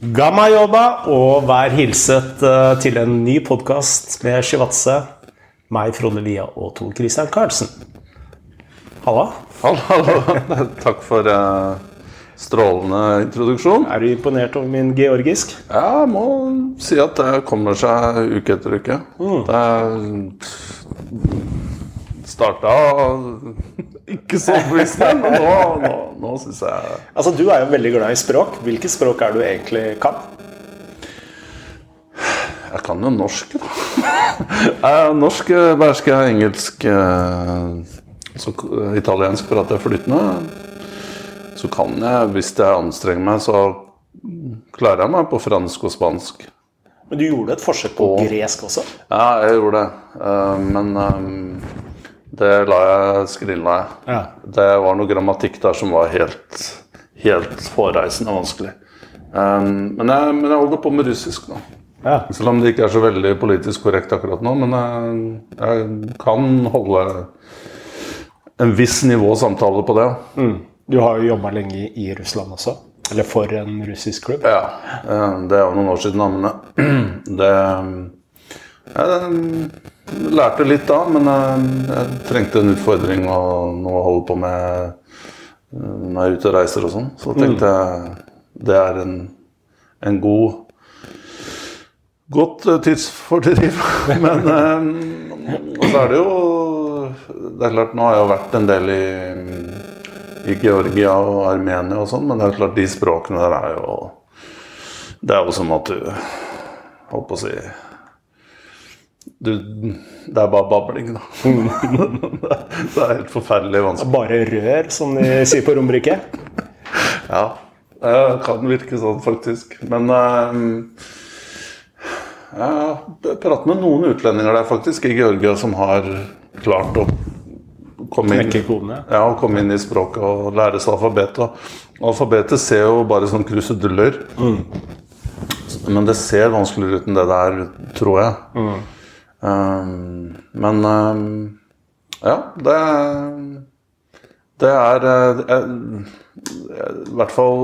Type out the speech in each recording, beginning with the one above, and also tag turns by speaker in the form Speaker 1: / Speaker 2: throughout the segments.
Speaker 1: Gamma jobba, og vær hilset eh, til en ny podkast med Shivatse. Meg, Frode Lia og Tor Christian Karlsen. Halla.
Speaker 2: Hallo, hallo. Takk for uh, strålende introduksjon.
Speaker 1: Er du imponert over min georgisk?
Speaker 2: Ja, jeg må si at det kommer seg uke etter uke. Det starta ikke så overbevisende, men nå, nå, nå syns jeg
Speaker 1: Altså, Du er jo veldig glad i språk. Hvilke språk er du egentlig kan?
Speaker 2: Jeg kan jo norsk, da. Norsk bærsk. Engelsk eh, så, Italiensk prater jeg flytende. Så kan jeg, hvis jeg anstrenger meg, så klarer jeg meg på fransk og spansk.
Speaker 1: Men du gjorde et forsøk på
Speaker 2: Og-
Speaker 1: gresk også?
Speaker 2: Ja, jeg gjorde det. Eh, men eh, det la jeg skrinla.
Speaker 1: Ja.
Speaker 2: Det var noe grammatikk der som var helt, helt hårreisende vanskelig. Um, men, jeg, men jeg holder på med russisk nå.
Speaker 1: ja.
Speaker 2: Selv om det ikke er så veldig politisk korrekt akkurat nå. Men jeg, jeg kan holde en viss nivå samtale på det.
Speaker 1: Mm. Du har jo jobba lenge i- i Russland også? Eller for en russisk klubb?
Speaker 2: Ja, eh, Det er jo noen år siden, men det, det Jeg lærte litt da, men jeg, jeg trengte en utfordring og noe å holde på med eh, når jeg er ute og reiser og sånn. Så tenkte jeg det er en, en god Godt eh, tidsfordriv. Men eh, Og så er det jo Det er klart, nå har jeg jo vært en del i, i Georgia og Armenia og sånn, men det er klart de språkene der er jo Det er jo som at du Holdt på å si du, Det er bare babling, da. det er helt forferdelig vanskelig.
Speaker 1: Bare rør, som de sier på Romerike?
Speaker 2: Ja, det kan virke sånn, faktisk. Men eh, jeg pratet med noen utlendinger der faktisk i Georgia som har klart å komme inn, ja, komme inn i språket og lære seg alfabetet. Alfabetet ser jo bare som kruseduller. Men det ser vanskeligere ut enn det det er, tror jeg. Um, men um, ja, det Det er eh, eh, i hvert fall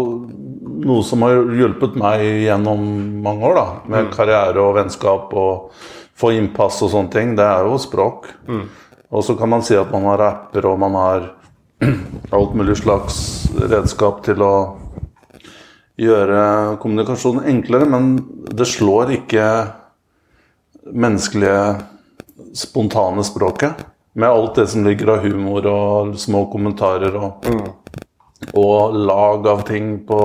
Speaker 2: noe som har hjulpet meg gjennom mange år, da. Med karriere og vennskap og få innpass og sånne ting. Det er jo språk. Og så kan man si at man har apper og man har alt mulig slags redskap til å gjøre kommunikasjonen enklere, men det slår ikke menneskelige, spontane språket. Med alt det som ligger av humor og små kommentarer og, og lag av ting på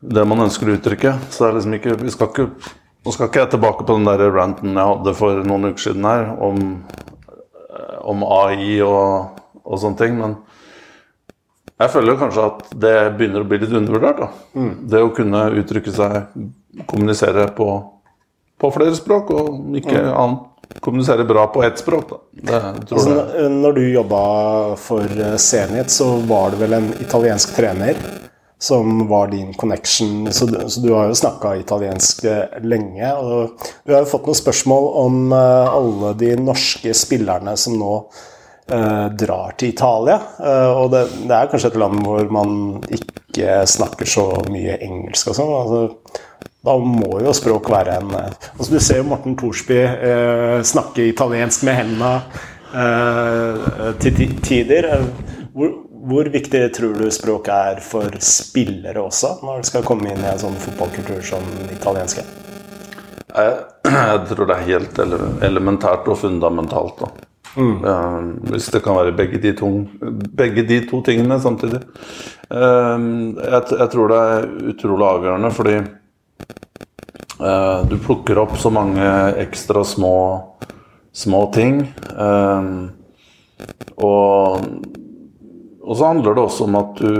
Speaker 2: det man ønsker å uttrykke. Så det er liksom ikke, vi skal ikke Nå skal ikke jeg tilbake på den der ranten jeg hadde for noen uker siden her, om, eh, om AI og, og sånne ting, men jeg føler kanskje at det begynner å bli litt undervurdert. da. Det å kunne uttrykke seg, kommunisere på, på flere språk, og ikke annet, kommunisere bra på ett språk. da. Det tror
Speaker 1: Altså, når du jobba for eh, Zenit, så var det vel en italiensk trener som var din connection. Så du, så du har jo snakka italiensk eh, lenge. Og du har jo fått noen spørsmål om eh, alle de norske spillerne som nå eh, drar til Italia. Eh, og det, det er kanskje et land hvor man ikke snakker så mye engelsk og sånn. Altså, da må jo språk være en eh, altså Du ser jo Morten Thorsby eh, snakke italiensk med hendene eh, til tider. Eh, Hvor, hvor viktig tror du språk er for spillere også, når det skal komme inn i en sånn fotballkultur som italiensk? italienske?
Speaker 2: Jeg, tror det er helt elementært og fundamentalt. da. Eh, hvis det kan være begge de to, begge de to tingene samtidig. Eh, jeg, jeg tror det er utrolig avgjørende, fordi eh, du plukker opp så mange ekstra små, små ting. eh, og og så handler det også om at du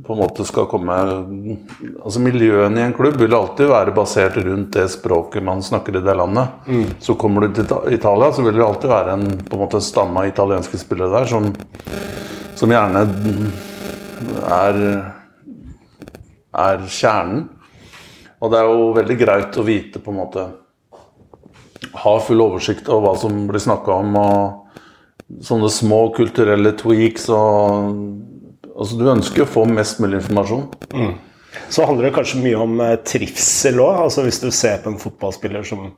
Speaker 2: på en måte skal komme Altså Miljøene i en klubb vil alltid være basert rundt det språket man snakker i det landet. Så kommer du til Italia, så vil det alltid være en på en måte stamme av italienske spillere der som, som gjerne er, er kjernen. Og det er jo veldig greit å vite på en måte Ha full oversikt over hva som blir snakka om. og sånne små kulturelle tweaks og Altså, du ønsker å få mest mulig informasjon.
Speaker 1: Så handler det kanskje mye om eh, trivsel òg. Altså hvis du ser på en fotballspiller som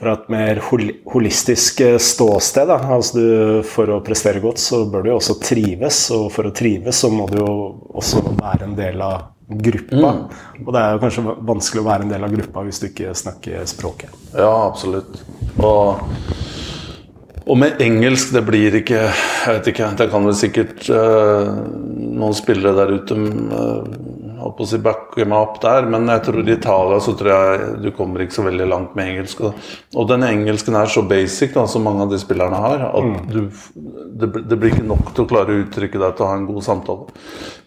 Speaker 1: fra et mer holistisk eh, ståsted. Da. Altså du, for å prestere godt, så bør du jo også trives. Og for å trives, så må du jo også være en del av gruppa. Mm. Og det er jo kanskje vanskelig å være en del av gruppa hvis du ikke snakker språket.
Speaker 2: Ja, absolutt. Og og med engelsk, det blir ikke Jeg vet ikke. Det kan vel sikkert uh, noen spillere der ute uh, holdt på å si backe meg opp der, men jeg tror i Italia så tror jeg du kommer ikke så veldig langt med engelsk. Og, den engelsken er så basic, da, som mange av de spillerne har, at mm. du, det, det, blir ikke nok til å klare å uttrykke deg til å ha en god samtale.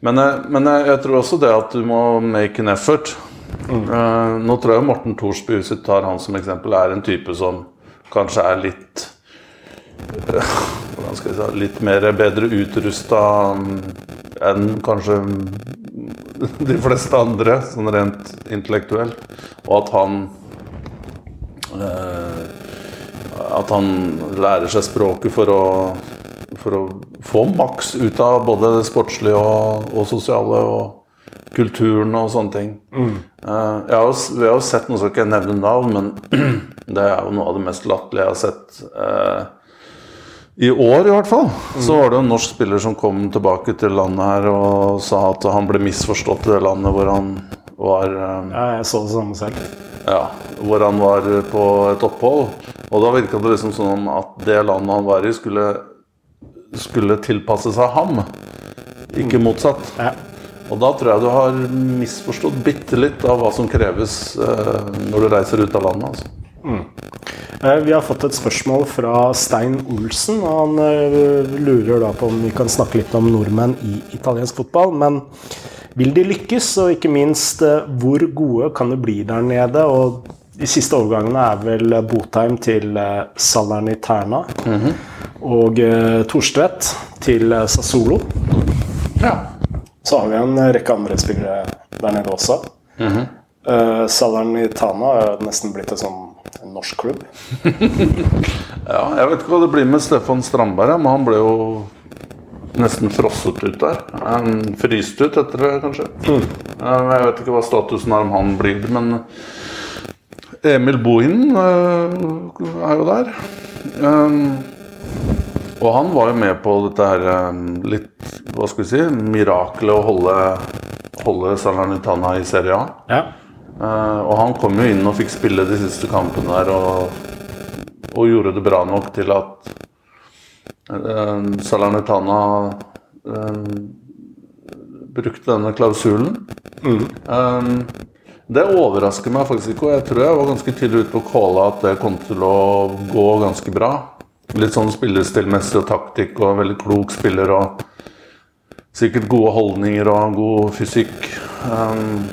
Speaker 2: Men, eh, men jeg, jeg, tror også det at du må make an effort. Mm. Uh, nå tror jeg Morten Thorsby, hvis vi tar han som eksempel, er en type som kanskje er litt hvordan skal jeg si, litt mer bedre utrusta enn kanskje de fleste andre, sånn rent intellektuelt. Og at han eh, At han lærer seg språket for å, for å få maks ut av både det sportslige og, og sosiale. og kulturen og sånne ting. Mm. Eh, jeg har vi har jo sett noe, skal ikke nevne navn, men det er jo noe av det mest latterlige jeg har sett. Uh, i år i hvert fall så var det en norsk spiller som kom tilbake til landet her og sa at han ble misforstått i det landet hvor han var
Speaker 1: um, Ja, jeg så det samme selv.
Speaker 2: Ja, hvor han var på et opphold. Og da virka det liksom sånn at det landet han var i, skulle, skulle tilpasse seg ham, ikke mm. motsatt. Ja. Og da tror jeg du har misforstått bitte litt av hva som kreves uh, når du reiser ut av landet. altså. Mm.
Speaker 1: Eh, vi har fått et spørsmål fra Stein Olsen. og Han eh, lurer da på om vi kan snakke litt om nordmenn i italiensk fotball. Men vil de lykkes, og ikke minst eh, hvor gode kan de bli der nede? Og de siste overgangene er vel Botheim til Salerniterna mm -hmm. og Torstvedt til Sassolo. Ja. Så har vi en rekke andre spillere der nede også. Mm -hmm. Salernitana er nesten blitt et sånn en norsk klubb.
Speaker 2: ja, jeg vet ikke hva det blir med Stefan Strandberg, men han ble jo nesten frosset ut der. En fryst ut etter det, kanskje. Mm. Jeg vet ikke hva statusen er om han blir, men Emil Bohinen uh, er jo der. Um, og han var jo med på dette her um, litt Hva skal vi si Mirakelet å holde, holde Salernitana i Serie A. Ja. Uh, og han kom jo inn og fikk spille de siste kampene der og, og gjorde det bra nok til at uh, Salernitana uh, brukte denne klausulen. Mm. Det overrasker meg faktisk ikke, og jeg tror jeg var ganske tidlig ute på kåla at det kom til å gå ganske bra. Litt sånn spillestilmessig og taktikk og veldig klok spiller og sikkert gode holdninger og god fysikk. Um,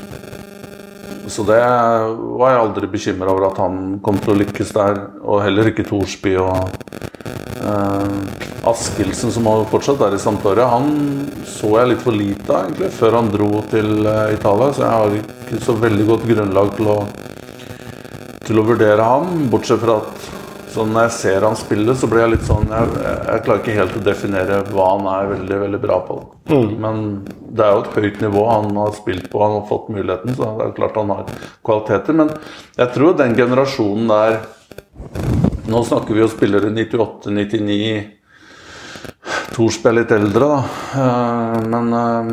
Speaker 2: så det var jeg aldri bekymra over at han kom til å lykkes der. Og heller ikke Thorsby og eh, Askildsen, som fortsatt er i Sampdoria. Han så jeg litt for lite av egentlig før han dro til uh, Italia, så jeg har ikke så veldig godt grunnlag til å, til å vurdere ham. Bortsett fra at så når jeg ser han spille, så blir jeg litt sånn Jeg, jeg klarer ikke helt å definere hva han er veldig veldig bra på. Mm. Men det er jo et høyt nivå han har spilt på, han har fått muligheten. Så det er klart han har kvaliteter. Men jeg tror den generasjonen der Nå snakker vi jo spillere 98, 99 Thorsby er litt eldre, da. Eh, men eh,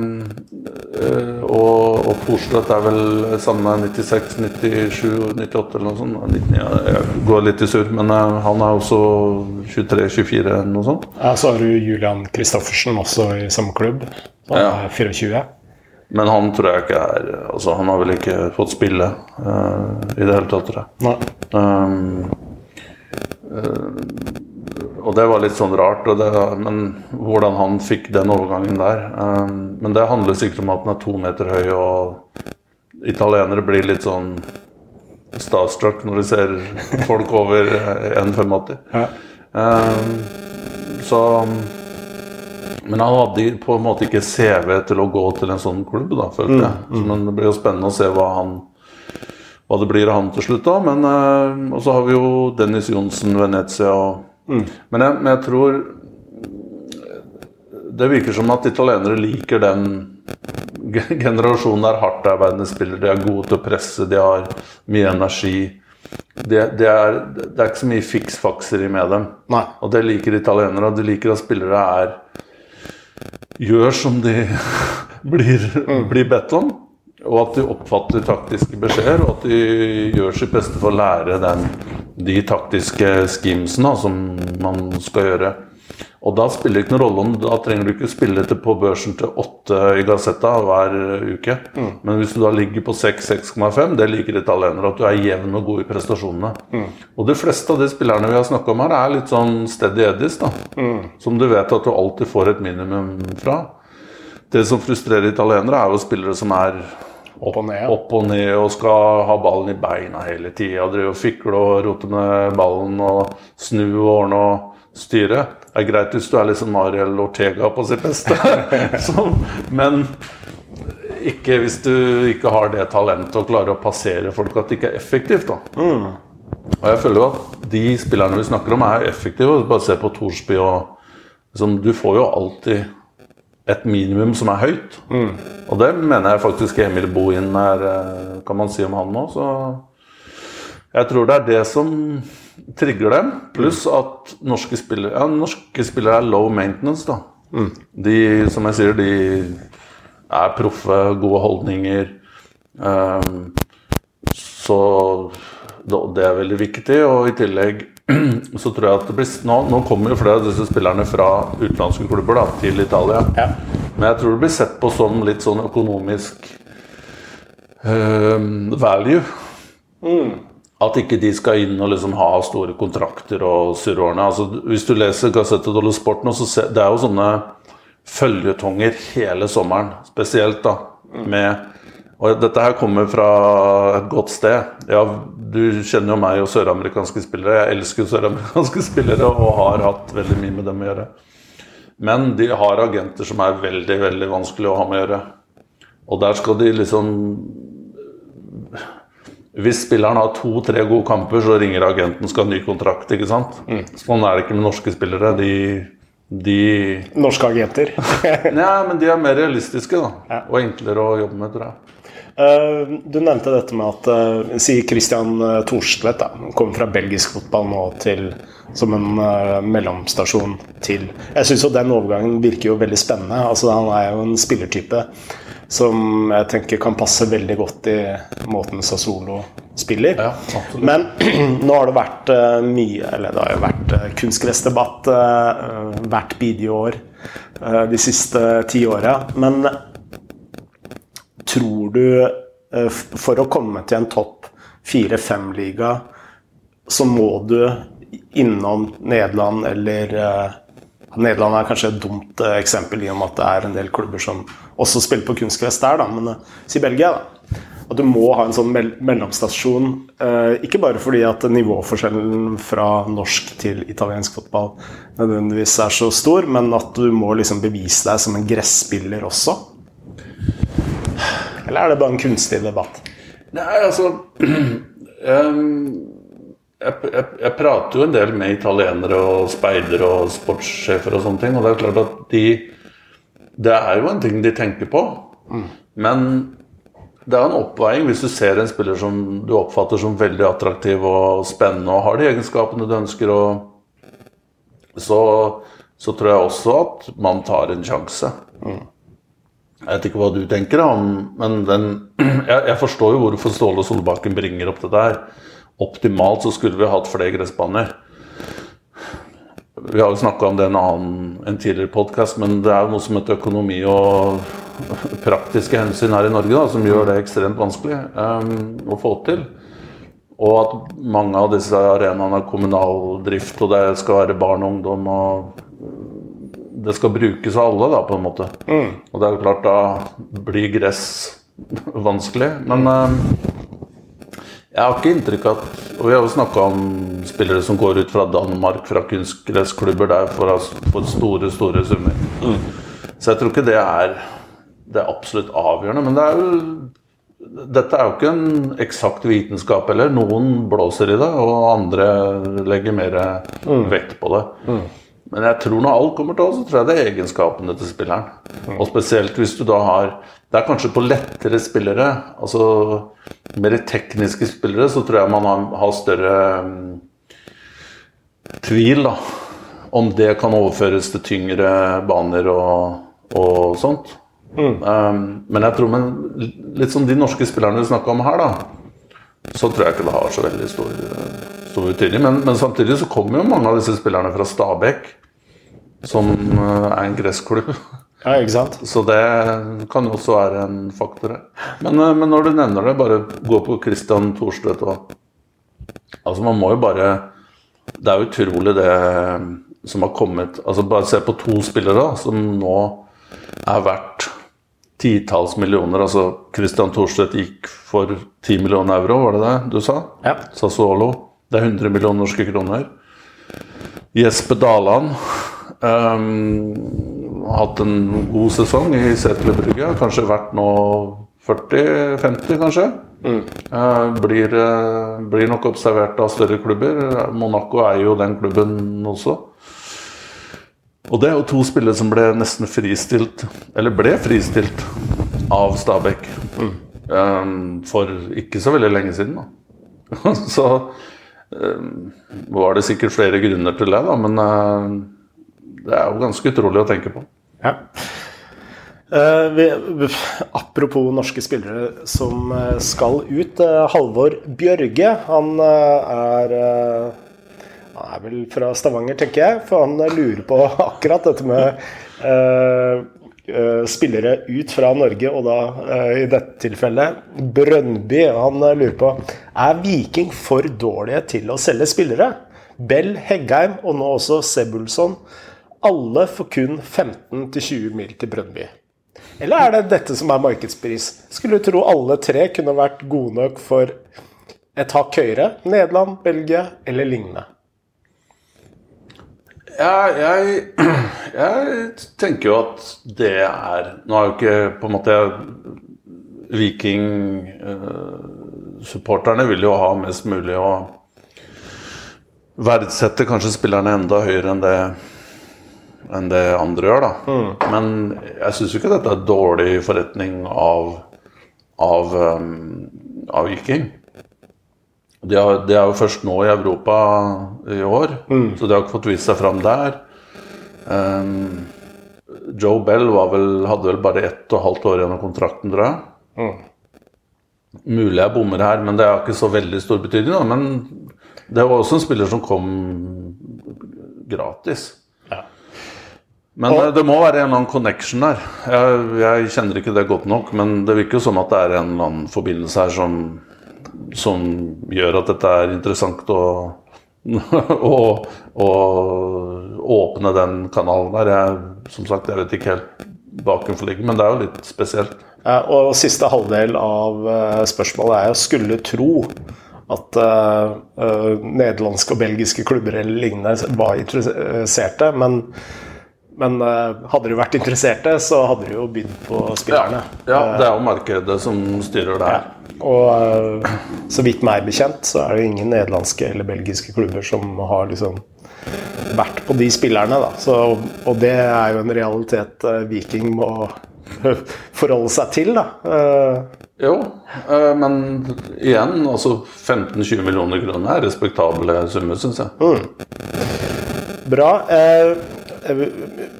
Speaker 2: Og, og Thorstvedt er vel samme 96, 97, 98 eller noe sånt. 99, jeg går litt i surr, men eh, han er også 23-24 eller noe sånt.
Speaker 1: Ja, Så har du Julian Kristoffersen også i samme klubb. Han ja. er 24.
Speaker 2: Men han tror jeg ikke er Altså, han har vel ikke fått spille uh, i det hele tatt, tror jeg. Nei. Um, uh, og det var litt sånn rart, det, men hvordan han fikk den overgangen der. Um, men det handler sikkert om at han er to meter høy, og italienere blir litt sånn starstruck når de ser folk over 1,85. Ja. Um, så Men han hadde på en måte ikke CV til å gå til en sånn klubb, da, følte jeg. Mm, mm. Men det blir jo spennende å se hva han hva det blir av han til slutt, da. Men uh, Og så har vi jo Dennis Johnsen, Venezia og Mm. Men, jeg, men, jeg, tror Det virker som at italienere liker den generasjonen der hardtarbeidende spillere. De er gode til å presse, de har mye energi. Det, det, er, det er ikke så mye fiksfakseri med dem.
Speaker 1: Nei.
Speaker 2: Og det liker italienere. Og de liker at spillere er gjør som de blir, blir bedt om. Og at de oppfatter taktiske beskjeder, og at de gjør sitt beste for å lære den, de taktiske schemesene som man skal gjøre. Og da spiller det ikke noen rolle om Da trenger du ikke spille til på børsen til åtte i Gazetta hver uke. Men hvis du da ligger på 6-6,5, det liker italienere. At du er jevn og god i prestasjonene. Og de fleste av de spillerne vi har snakka om her, er litt sånn steady eddies. da Som du vet at du alltid får et minimum fra. Det som frustrerer italienere, er jo spillere som er
Speaker 1: Opp og ned. ja.
Speaker 2: opp og ned og skal ha ballen i beina hele tida. Drive og fikle og rote med ballen og snu og ordne og styre. Det er greit hvis du er sånn Mariel Ortega på sitt beste, Så, men ikke hvis du ikke har det talentet og klarer å passere folk, at det ikke er effektivt. da. Og jeg føler jo at de spillerne vi snakker om, er effektive. Bare se på Thorsby og liksom, Du får jo alltid et minimum som er høyt. Og det mener jeg faktisk Emil Bohin er eh, Kan man si om han nå, så Jeg tror det er det som trigger dem. Pluss at norske spillere Ja, norske spillere er low maintenance, da. De, som jeg sier, de er proffe, gode holdninger. Um, så det er veldig viktig. Og i tillegg så tror jeg at det blir Nå, nå kommer jo flere av disse spillerne fra utenlandske klubber da, til Italia.
Speaker 1: Ja.
Speaker 2: Men jeg tror det blir sett på som litt sånn økonomisk ehm, value. At ikke de skal inn og liksom ha store kontrakter og surrårene. Altså, hvis du leser Gazzetta dello Sport nå, så se, det er jo sånne følgetonger hele sommeren, spesielt da, med og dette her kommer fra et godt sted. Ja, du kjenner jo meg og søramerikanske spillere. Jeg elsker søramerikanske spillere og har hatt veldig mye med dem å gjøre. Men de har agenter som er veldig, veldig vanskelig å ha med å gjøre. Og der skal de liksom Hvis spilleren har to-tre gode kamper, så ringer agenten skal ha ny kontrakt. ikke sant? Sånn er det ikke med norske spillere. De, de
Speaker 1: Norske agenter.
Speaker 2: Nei, men de er mer realistiske da,
Speaker 1: Ja.
Speaker 2: og enklere å jobbe med, tror jeg.
Speaker 1: Eh, du nevnte dette med at uh, Si Christian uh, Thorstvedt kommer fra belgisk fotball nå til som en eh, mellomstasjon til Jeg syns jo den overgangen virker jo veldig spennende. Altså Han er jo en spillertype som jeg tenker kan passe veldig godt i måten Sassolo spiller.
Speaker 2: Ja.
Speaker 1: Men nå har det vært eh, mye Eller det har jo vært kunstgressdebatt hvert bidige år eh, de siste ti åra. Men tror du eh, for å komme til en topp fire-fem-liga, så må du innom Nederland eller eh, Nederland er kanskje et dumt eh, eksempel i og med at det er en del klubber som også spiller på kunstgress der, da, men si Belgia, da. At du må ha en sånn mell mellomstasjon. Ikke bare fordi at nivåforskjellen fra norsk til italiensk fotball nødvendigvis er så stor, men at du må liksom bevise deg som en gresspiller også. Eller er det bare en kunstig debatt?
Speaker 2: Nei, altså um jeg, jeg, jeg prater jo en del med italienere og speidere og sportssjefer og sånne ting, og det er klart at de Det er jo en ting de tenker på, men det er en oppveiing hvis du ser en spiller som du oppfatter som veldig attraktiv og spennende og har de egenskapene du ønsker, og så, så tror jeg også at man tar en sjanse. Jeg vet ikke hva du tenker om men den, jeg, jeg forstår jo hvorfor Ståle Solbakken bringer opp det der. Optimalt så skulle vi hatt flere gressbaner. Vi har jo snakka om det i en en tidligere podkast, men det er jo noe som heter økonomi og praktiske hensyn her i Norge da, som gjør det ekstremt vanskelig um, å få til. Og at mange av disse arenaene er kommunal drift, og det skal være barn og ungdom. og det skal brukes av alle, da, på en måte. Og det er jo klart, da blir gress vanskelig. Men eh, jeg har ikke inntrykk av at Og vi har jo snakka om spillere som går ut fra Danmark, fra kunstgressklubber der for, for store, store summer. Så jeg tror ikke det er det er absolutt avgjørende. Men det er jo dette er jo ikke en eksakt vitenskap heller. Noen blåser i det, og andre legger mer vekt på det. Men jeg tror når alt kommer til oss, så tror jeg det er egenskapene til spilleren. Og spesielt hvis du da har Det er kanskje på lettere spillere, altså mer tekniske spillere, så tror jeg man har, har større um, tvil, da. Om det kan overføres til tyngre baner og, og sånt. Um, men jeg tror men litt som de norske spillerne vi snakka om her, da, så tror jeg ikke det har så veldig stor, stor tydelig. Men, men, samtidig så kommer jo mange av disse spillerne fra Stabekk, som uh, er en gressklubb.
Speaker 1: Ja, ikke sant?
Speaker 2: Så det kan jo også være en faktor. Men, uh, men når du nevner det, bare gå på Christian Thorstvedt og Altså, man må jo bare Det er utrolig det som har kommet Altså, bare se på to spillere da, som nå er verdt titalls millioner. Altså Christian Thorstvedt gikk for 10 millioner euro, var det det du sa?
Speaker 1: Ja.
Speaker 2: Sassuolo. Det er 100 millioner norske kroner. Jesper Daland um, har hatt en god sesong i Zetle Brygge. Kanskje vært nå 40-50, kanskje.
Speaker 1: Mm.
Speaker 2: Uh, blir, uh, blir nok observert av større klubber. Monaco er jo den klubben også. Og det er jo to spillere som ble nesten fristilt, eller ble fristilt, av Stabæk.
Speaker 1: Mm.
Speaker 2: Um, for ikke så veldig lenge siden, da. så var det sikkert flere grunner til det, da, men uh, det er jo ganske utrolig å tenke på.
Speaker 1: Ja. Uh, vi, apropos norske spillere som uh, skal ut. Uh, Halvor Bjørge, han er Han er vel fra Stavanger, tenker jeg, for han lurer på akkurat dette med spillere ut fra Norge, og da i dette tilfellet Brønnby. Han lurer på er Viking for dårlige til å selge spillere. Bell, Heggheim og nå også Sebulson. Alle for kun 15-20 mil til Brønnby. Eller er det dette som er markedspris? Skulle tro alle tre kunne vært gode nok for et hakk høyere. Nederland, Belgia eller lignende.
Speaker 2: Ja, jeg, jeg, tenker jo at det er Nå er jo ikke på en måte Viking-supporterne vil jo ha mest mulig å verdsette kanskje spillerne enda høyere enn det enn det andre gjør. da.
Speaker 1: Mm.
Speaker 2: Men jeg syns jo ikke dette er dårlig forretning av, av, um, av Viking. De er, de er jo først nå i Europa i år,
Speaker 1: Mm.
Speaker 2: så de har ikke fått vist seg fram der. Um, Joe Bell var vel, hadde vel bare ett og et halvt år igjen av kontrakten, tror jeg.
Speaker 1: Mm.
Speaker 2: Mulig jeg bommer her, men det har ikke så veldig stor betydning. Da. Men det var også en spiller som kom gratis.
Speaker 1: Ja.
Speaker 2: Men
Speaker 1: Og-
Speaker 2: eh, det må være en eller annen connection der. Jeg, jeg kjenner ikke det godt nok, men det virker jo som at det er en eller annen forbindelse her som, som gjør at dette er interessant å, å, å åpne den kanalen der. Jeg, som sagt, jeg vet ikke helt bakenforliggende, men det er jo litt spesielt.
Speaker 1: Og siste halvdel av eh, spørsmålet er jo skulle tro at eh, eh, nederlandske og belgiske klubber eller lignende var interesserte, men, men eh, hadde de vært interesserte, så hadde de jo bydd på spillerne.
Speaker 2: Ja, det er jo markedet som styrer det
Speaker 1: Ja.
Speaker 2: her.
Speaker 1: Og eh, så vidt meg bekjent, så er det ingen nederlandske eller belgiske klubber som har liksom vært på de spillerne. Da. Så, og det er jo en realitet eh, Viking må forholde seg til. Da. Eh,
Speaker 2: Jo, eh, men igjen, altså 15-20 millioner kroner er respektable summer, syns jeg.
Speaker 1: Bra. Eh,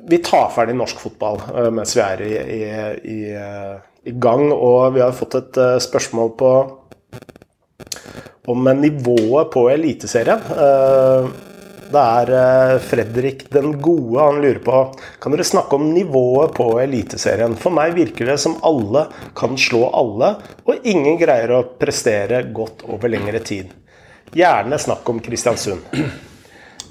Speaker 1: vi tar ferdig norsk fotball eh, mens vi er i, i, i, eh, i gang. Og vi har fått et eh, spørsmål på om nivået på Eliteserien. Eh, Det er eh, Fredrik den gode han lurer på Kan dere snakke om nivået på Eliteserien. For meg virker det som alle kan slå alle, og ingen greier å prestere godt over lengre tid. Gjerne snakk om Kristiansund.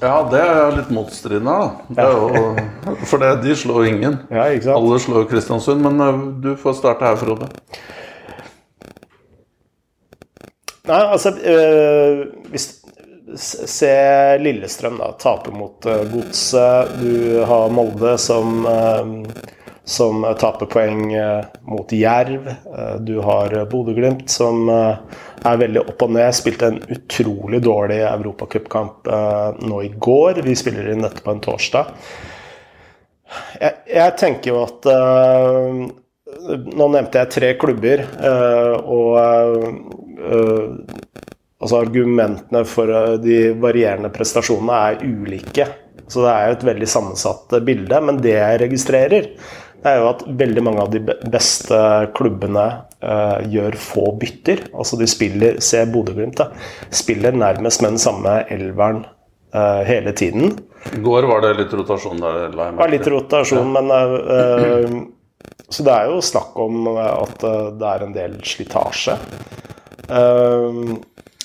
Speaker 2: Ja, det er litt motstridende, da. Er jo, for det, de slår ingen.
Speaker 1: Ja, ikke sant?
Speaker 2: Alle slår Kristiansund, men eh, du får starte her, Frode.
Speaker 1: Nei, altså øh, hvis, Se Lillestrøm, da. Tape mot øh, Godset. Du har Molde som, øh, som eh, taper poeng eh, mot Jerv. Eh, du har Bodø-Glimt, som er veldig opp og ned. Spilte en utrolig dårlig europacupkamp nå i går. Vi spiller inn dette på en torsdag. Jeg, jeg tenker jo at Nå nevnte jeg tre klubber, og altså argumentene for de varierende prestasjonene er ulike. Så det er jo et veldig sammensatt bilde. Men det jeg registrerer, det er jo at veldig mange av de beste klubbene uh, gjør få bytter. Altså de spiller, se Bodø-Glimt, spiller nærmest med den samme elveren uh, hele tiden.
Speaker 2: I går var det litt rotasjon der?
Speaker 1: Ja, litt rotasjon, ja. men uh, Så det er jo snakk om at det er en del slitasje. Uh,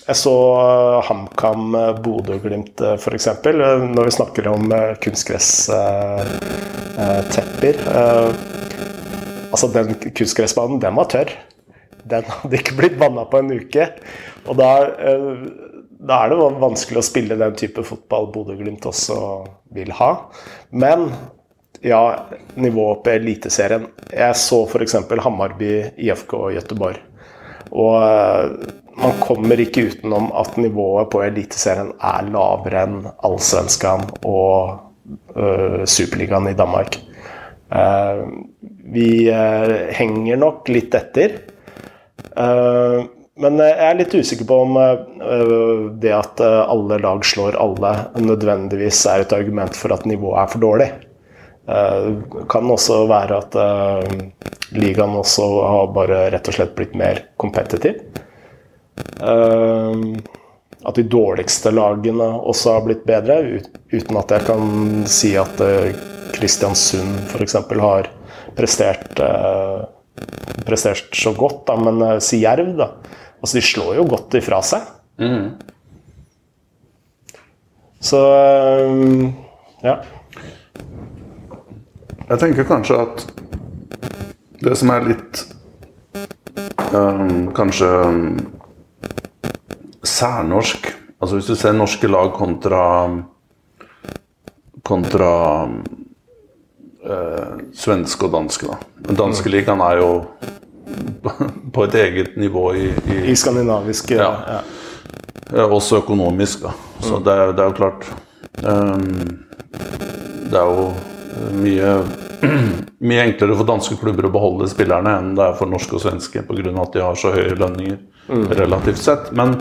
Speaker 1: jeg så eh, HamKam eh, Bodø-Glimt uh, f.eks. Når vi snakker om kunstgresstepper. Altså, den kunstgressbanen, den var tørr. Den hadde ikke blitt vanna på en uke. Og da, da er det vanskelig å spille den type fotball Bodø-Glimt også vil ha. Men ja, nivået på Eliteserien. Jeg så f.eks. Hammarby, IFK og Gøteborg. Og man kommer ikke utenom at nivået på Eliteserien er lavere enn Allsvenskan og uh, Superligaen i Danmark. Uh, vi uh, henger nok litt etter. men jeg er litt usikker på om det at alle lag slår alle, nødvendigvis er et argument for at nivået er for dårlig. Det kan også være at ligaen også har bare rett og slett blitt mer kompetitiv. Uh, at de dårligste lagene også har blitt bedre, uten at jeg kan si at uh, Kristiansund f.eks. har prestert, uh, prestert så godt, da, men uh, si Jerv, da. Altså, de slår jo godt ifra seg. Mm. Så ja.
Speaker 2: Jeg tenker kanskje at det som er litt um, Kanskje um, særnorsk. Altså Hvis du ser norske lag kontra kontra øh, svenske og danske. da. Den danske mm. ligaen er jo på et eget nivå i
Speaker 1: I, I skandinavisk ja.
Speaker 2: ja. Også økonomisk, da. Så mm. det, er, det, er, jo klart um, Det er jo mye mye enklere for danske klubber å beholde spillerne enn det er for norske og svenske pga. at de har så høye lønninger mm. relativt sett. Men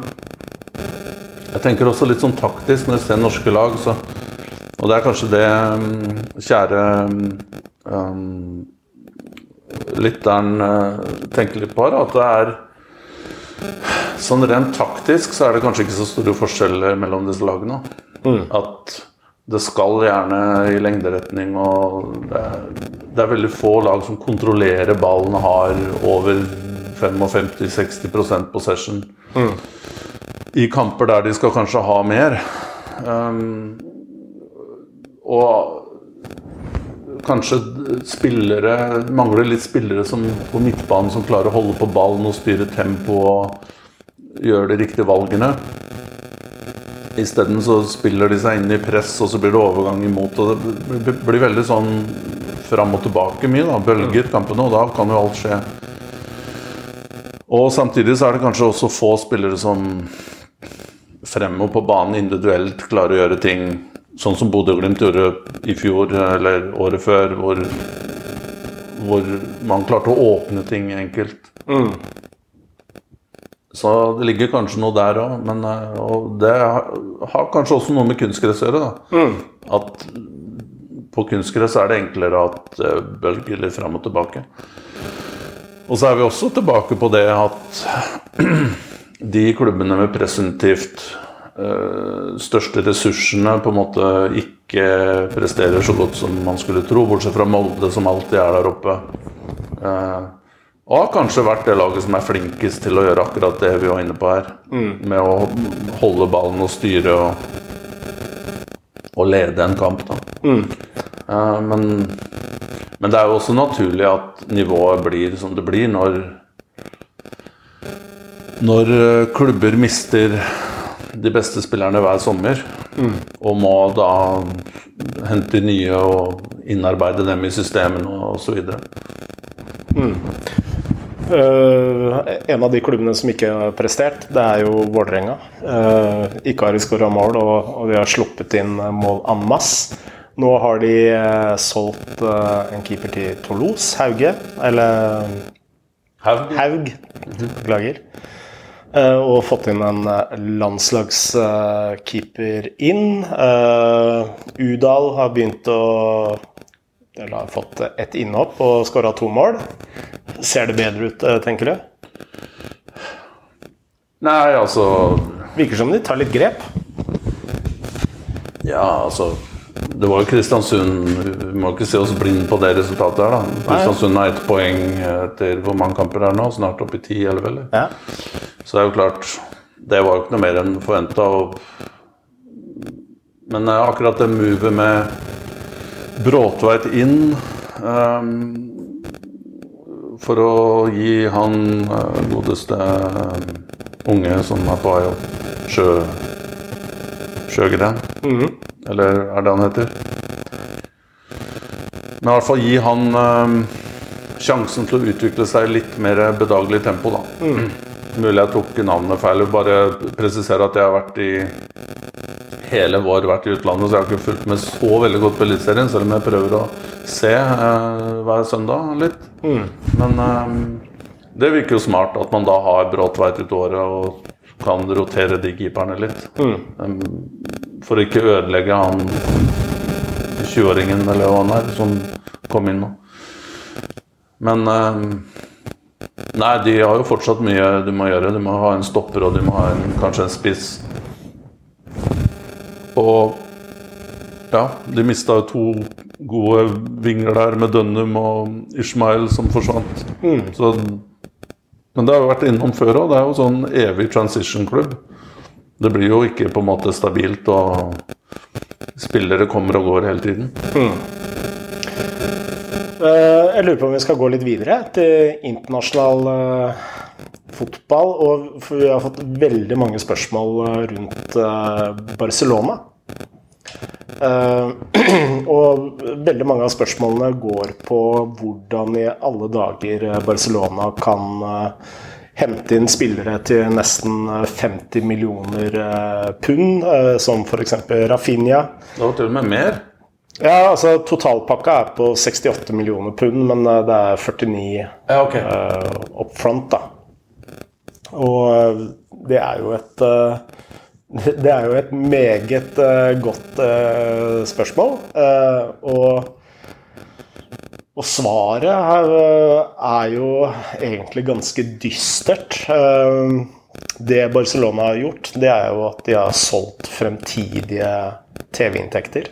Speaker 2: jeg tenker også litt sånn taktisk når jeg ser norske lag, så Og det er kanskje det mm, kjære um, lytteren uh, tenker litt på her, at det er Sånn rent taktisk så er det kanskje ikke så store forskjeller mellom disse lagene. Mm. At det skal gjerne i lengderetning, og det er, det er, veldig få lag som kontrollerer ballen, har over 55-60% possession. Mm i kamper der de skal kanskje ha mer. Um, og kanskje spillere Mangler litt spillere som, på midtbanen som klarer å holde på ballen og styre tempo og gjøre de riktige valgene. Isteden så spiller de seg inn i press, og så blir det overgang imot. og Det blir veldig sånn fram og tilbake mye. da, Bølger kampene, og da kan jo alt skje. Og samtidig så er det kanskje også få spillere som fremover på banen individuelt klarer å gjøre ting sånn som Bodø-Glimt gjorde i fjor eller året før, hvor, hvor man klarte å åpne ting enkelt. Mm. Så det ligger kanskje noe der òg, men eh, og det har kanskje også noe med kunstgress å gjøre. Mm. At på kunstgress er det enklere at bølger litt fram og tilbake. Og så er vi også tilbake på det at de klubbene med presumptivt uh, største ressursene på en måte ikke presterer så godt som man skulle tro, bortsett fra Molde, som alltid er der oppe. Og har kanskje vært det laget som er flinkest til å gjøre akkurat det vi var inne på her. Mm. Med å holde ballen og styre og, og lede en kamp, da. Mm. Uh, men, men det er jo også naturlig at nivået blir som det blir når når eh, klubber mister de beste spillerne hver sommer, mm. og må da hente nye og innarbeide dem i systemene og, så
Speaker 1: Eh, en av de klubbene som ikke har prestert, det er jo Vålerenga. Uh, ikke har skåra mål, og, og, de har sluppet inn mål en masse. Nå har de uh, solgt en keeper til Toulouse, Hauge. Eller
Speaker 2: Haug.
Speaker 1: Haug. Beklager. og fått inn en landslagskeeper inn. Udal har begynt å eller har fått ett innhopp og skåra to mål. Ser det bedre ut, eh, tenker du?
Speaker 2: Nei, altså
Speaker 1: Virker som de tar litt grep.
Speaker 2: Ja, altså Det var jo Kristiansund Vi må ikke se oss blind på det resultatet her, da. Kristiansund har ett poeng etter hvor mange kamper det er nå? Snart oppe i ti, eller?
Speaker 1: Ja.
Speaker 2: Så det er jo klart Det var jo ikke noe mer enn forventa. Men eh, akkurat det movet med Bråtveit inn um, for å gi han uh, godeste uh, unge som er på vei opp, Sjø... Sjøgren?
Speaker 1: Mm -hmm.
Speaker 2: Eller er det han heter? Men i hvert fall gi han um, sjansen til å utvikle seg i litt mer bedagelig tempo, da.
Speaker 1: Mm.
Speaker 2: Mulig jeg tok navnet feil. Bare presisere at jeg har vært i hele vår vært i utlandet, så jeg har ikke fulgt med så veldig godt på Eliteserien, selv om jeg prøver å se eh, hver søndag litt.
Speaker 1: Mm.
Speaker 2: Men eh, det virker jo smart at man da har Bråtveit ut året og kan rotere de keeperne litt.
Speaker 1: Mm.
Speaker 2: Um, for å ikke ødelegge han 20-åringen eller hva han er, som kom inn nå. Men eh, Nei, de har jo fortsatt mye du må gjøre. Du må ha en stopper og du må ha en, kanskje en spiss. Og ja, de mista jo to gode vinger der med Dønnum og Ishmael som forsvant.
Speaker 1: Mm.
Speaker 2: Så, men det har jo vært innom før òg. Det er jo sånn evig transition-klubb. Det blir jo ikke på en måte stabilt, og spillere kommer og går hele tiden.
Speaker 1: Mm. Jeg lurer på om vi skal gå litt videre til internasjonal uh, fotball. Og vi har fått veldig mange spørsmål eh, rundt Barcelona. Uh, og veldig mange av spørsmålene går på hvordan i alle dager Barcelona kan uh, hente inn spillere til nesten 50 millioner pund, som f.eks. Rafinha.
Speaker 2: Det var til og med mer?
Speaker 1: Ja, altså Totalpakka er på 68 millioner pund, men det er 49
Speaker 2: ja, okay.
Speaker 1: up front. da. Og det er jo et det er jo et meget uh, godt uh, spørsmål. Uh, og, og, svaret er, jo egentlig ganske dystert. det Barcelona har gjort, det er jo at de har solgt fremtidige TV-inntekter.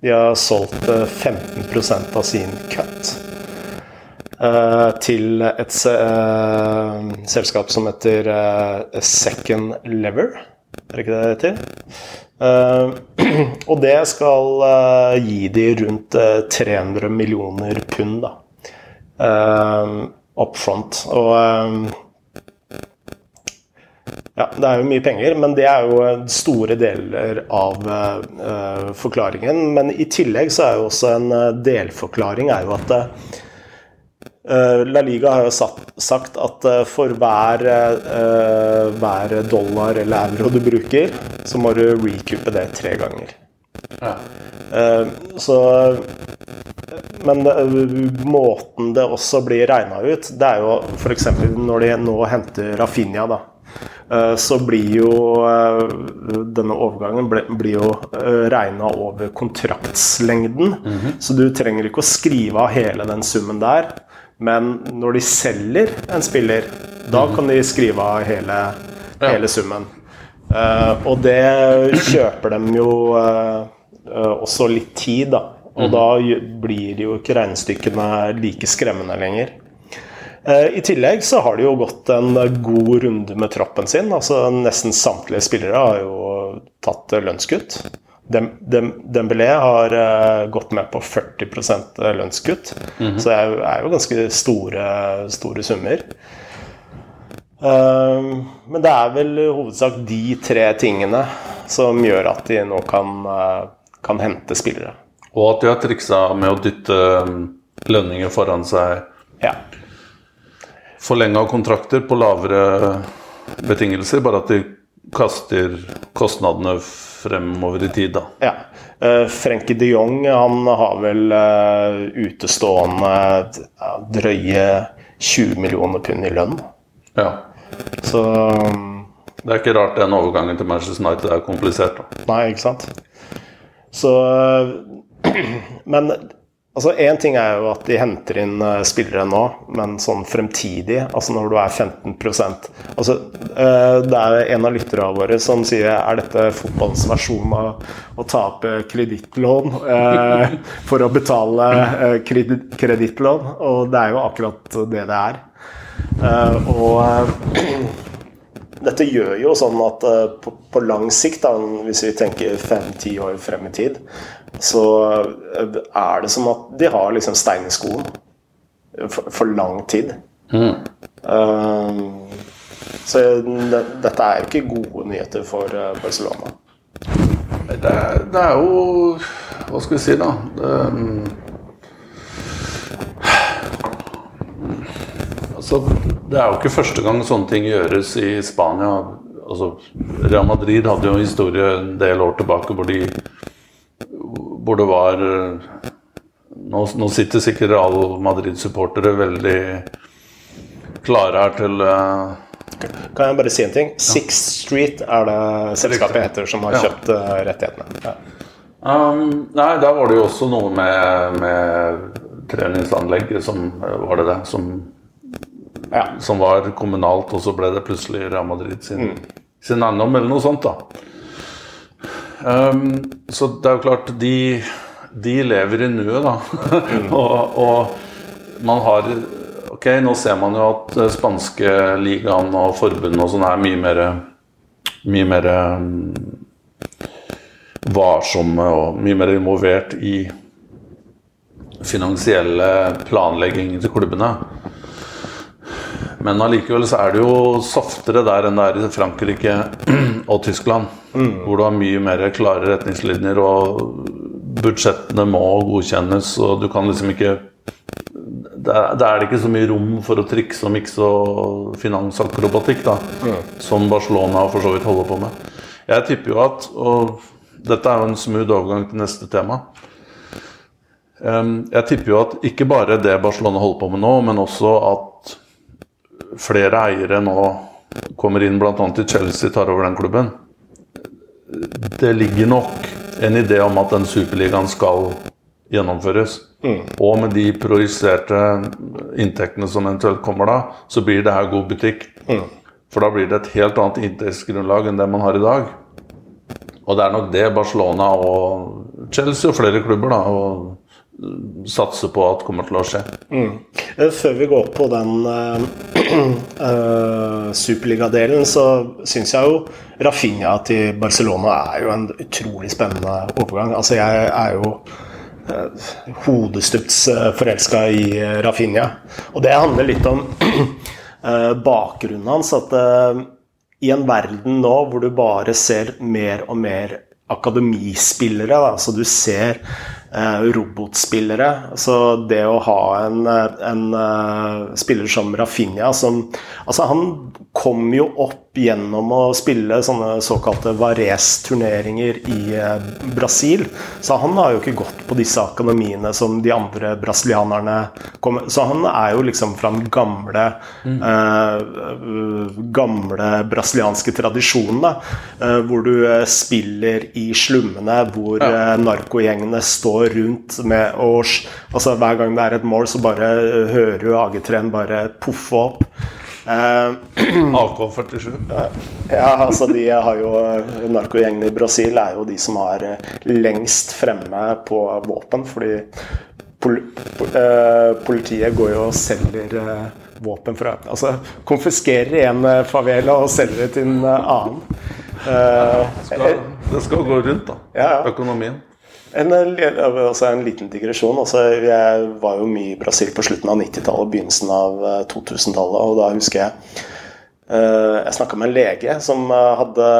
Speaker 1: De har solgt 15% av sin cut. til et selskap som heter Second Lever. Er ikke det det heter? Uh, og det skal uh, gi de rundt uh, 300 millioner pund da, up front. Og ja, det er jo mye penger, men det er jo store deler av forklaringen. Men i tillegg så er jo også en delforklaring er jo at Eh, La Liga har jo sagt at eh, for hver, eh, hver, dollar eller euro du bruker, så må du recupe det tre ganger.
Speaker 2: Ja.
Speaker 1: Så Men måten det også blir regna ut, det er jo f.eks. når de nå henter Rafinha, da. Så blir jo denne overgangen blir jo regna over kontraktslengden.
Speaker 2: Mm -hmm.
Speaker 1: Så du trenger ikke å skrive av hele den summen der. Men når de selger en spiller, da
Speaker 2: Mhm.
Speaker 1: kan de skrive av hele, hele summen. Uh, og det kjøper dem jo uh, uh, også litt tid, da. Og
Speaker 2: mm.
Speaker 1: da blir jo ikke regnestykkene like skremmende lenger. I tillegg så har de jo gått en god runde med troppen sin. altså Nesten samtlige spillere har jo tatt lønnskutt. Dem, Dem, Dembélé har uh, gått med på 40 lønnskutt. Mm -hmm. Så det er, er, jo ganske store, store summer. Uh, men det er vel i hovedsak de tre tingene som gjør at de nå kan, uh, kan hente spillere.
Speaker 2: Og at de har triksa med å dytte lønninger foran seg.
Speaker 1: Ja.
Speaker 2: Forlenga kontrakter på lavere betingelser, bare at de kaster kostnadene fremover i tid, da.
Speaker 1: ja. Uh, Frenkie de Jong han har vel eh, utestående drøye 20 millioner pund i lønn.
Speaker 2: Ja.
Speaker 1: Så
Speaker 2: Det er ikke rart den overgangen til Manchester United er komplisert. da.
Speaker 1: Nei, ikke sant. Så Men altså én ting er jo at de henter inn eh, spillere nå, men sånn fremtidig, altså når du er 15 altså eh, Det er en av lytterne våre som sier er dette fotballens versjon av å ta opp eh, kredittlån eh, for å betale eh, kredittlån, og det er jo akkurat det det er. Og dette gjør jo sånn at eh, på, på lang sikt, da, hvis vi tenker fem-ti år frem i tid, så eh, er det som at de har liksom stein i skoen for, for lang tid. Eh, så det, dette er jo ikke gode nyheter for Barcelona.
Speaker 2: Det det er jo Hva skal vi si, da? Det, altså, det er jo ikke første gang sånne ting gjøres i Spania. Altså, Real Madrid hadde jo en historie en del år tilbake hvor de hvor det var Nå, nå sitter sikkert Real Madrid-supportere veldig klare her til uh,
Speaker 1: Kan jeg bare si en ting? Sixth Street er det selskapet heter som har kjøpt ja. rettighetene. Ja.
Speaker 2: Um, nei, der var det jo også noe med, med treningsanlegget som eh, Var det det? Som,
Speaker 1: Ja.
Speaker 2: som var kommunalt, og så ble det plutselig Real Madrid sin, sin eiendom, eller noe sånt, da. Um, så det er jo klart, de, de lever i nuet, da. og, og man har Ok, nå ser man jo at eh, spanske ligaen og forbund og sånn er mye mer Mye mer um, varsomme og mye mer involvert i finansielle planlegging til klubbene. Men allikevel så er det jo softere der enn det er i Frankrike og Tyskland. Hvor du har mye mer klare retningslinjer, og budsjettene må godkjennes, og du kan liksom ikke Der der er det ikke så mye rom for å trikse og mikse og finansakrobatikk, da. Som Barcelona for så vidt holder på med. Jeg tipper jo at Og dette er jo en smooth overgang til neste tema. Em, Jeg tipper jo at ikke bare det Barcelona holder på med nå, men også at flere eiere nå kommer inn, bl.a. til Chelsea tar over den klubben. Det ligger nok en idé om at den superligaen skal gjennomføres. Og med de projiserte inntektene som eventuelt kommer da, så blir det her god butikk. For da blir det et helt annet inntektsgrunnlag enn det man har i dag. Og det er nok det Barcelona og Chelsea og flere klubber da, og satser på at kommer til å skje.
Speaker 1: Mm. Før vi går på den uh, superligadelen, så syns jeg jo Rafinha til Barcelona er jo en utrolig spennende overgang. Altså, jeg er jo uh, hodestups forelska i Rafinha. Og det handler litt om uh, bakgrunnen hans. At uh, i en verden nå hvor du bare ser mer og mer akademispillere, da, så du ser eh, robotspillere. Så det å ha en, eh, en eh, spiller som Rafinha som Altså, han kom jo opp gjennom å spille sånne såkalte Varese-turneringer i eh, Brasil. Så han har jo ikke gått på disse akademiene som de andre brasilianerne kom Så han er jo liksom fra den gamle eh, gamle brasilianske tradisjonen, da. eh, hvor du eh, spiller i slummene, hvor
Speaker 2: Ja.
Speaker 1: eh, narkogjengene står rundt med års Altså hver gang det er et mål, så bare eh, hører du AG3-en bare poffe opp. Eh,
Speaker 2: AK-47.
Speaker 1: ja, altså de har jo Narkogjengene i Brasil er jo de som har eh, lengst fremme på våpen, fordi pol po- eh, politiet går jo og selger eh, våpen fra Altså konfiskerer en eh, favela og selger det til en eh, annen. det,
Speaker 2: Skal, det skal gå rundt, da.
Speaker 1: Ja, ja.
Speaker 2: Økonomien.
Speaker 1: En, eh, altså en liten digresjon. Altså, jeg var jo mye i Brasil på slutten av 90-tallet og begynnelsen av eh, 2000-tallet. Og da husker jeg eh, Jeg snakka med en lege som eh, hadde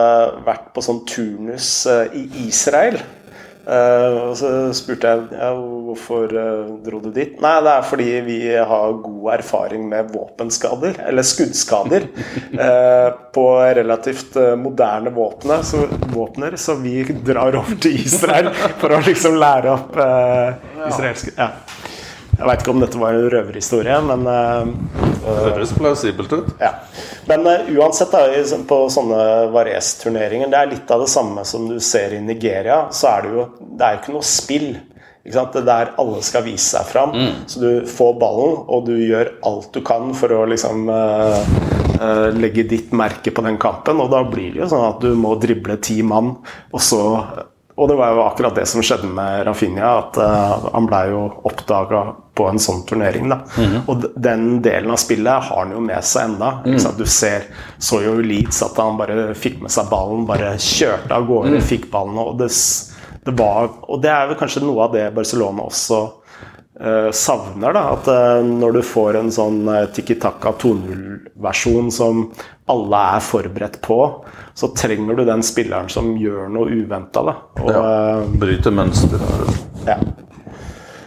Speaker 1: vært på sånn turnus eh, i Israel. Uh, og så spurte jeg ja, hvorfor uh, dro du dit. Nei, det er fordi vi har god erfaring med våpenskader, eller skuddskader, uh, på relativt moderne våpne, så, våpner, så vi drar over til Israel for å liksom lære opp israelske ja. Jeg veit ikke om dette var en røverhistorie, men
Speaker 2: Det høres plausibelt ut.
Speaker 1: Ja. Men uh, uansett, da, på sånne Varese-turneringer, det er litt av det samme som du ser i Nigeria. Så er det jo det er jo ikke noe spill. Ikke sant? Det er der alle skal vise seg fram. Mm. Så du får ballen, og du gjør alt du kan for å liksom uh, uh, legge ditt merke på den kampen. Og da blir det jo sånn at du må drible ti mann, og så og det var jo akkurat det som skjedde med Rafinha, at uh, han blei jo oppdaga på en sånn turnering. da. Mm -hmm. Og den delen av spillet har han jo med seg enda. Mm. Du ser, så jo Leeds at han bare fikk med seg ballen, bare kjørte av gårde, mm. fikk ballen. Og det, det, var, og det er vel kanskje noe av det Barcelona også savner. da, At uh, når du får en sånn uh, Tiki Taka 2.0-versjon som alle er forberedt på, så trenger du den spilleren som gjør noe uventa.
Speaker 2: Ja, bryter mønster.
Speaker 1: Ja.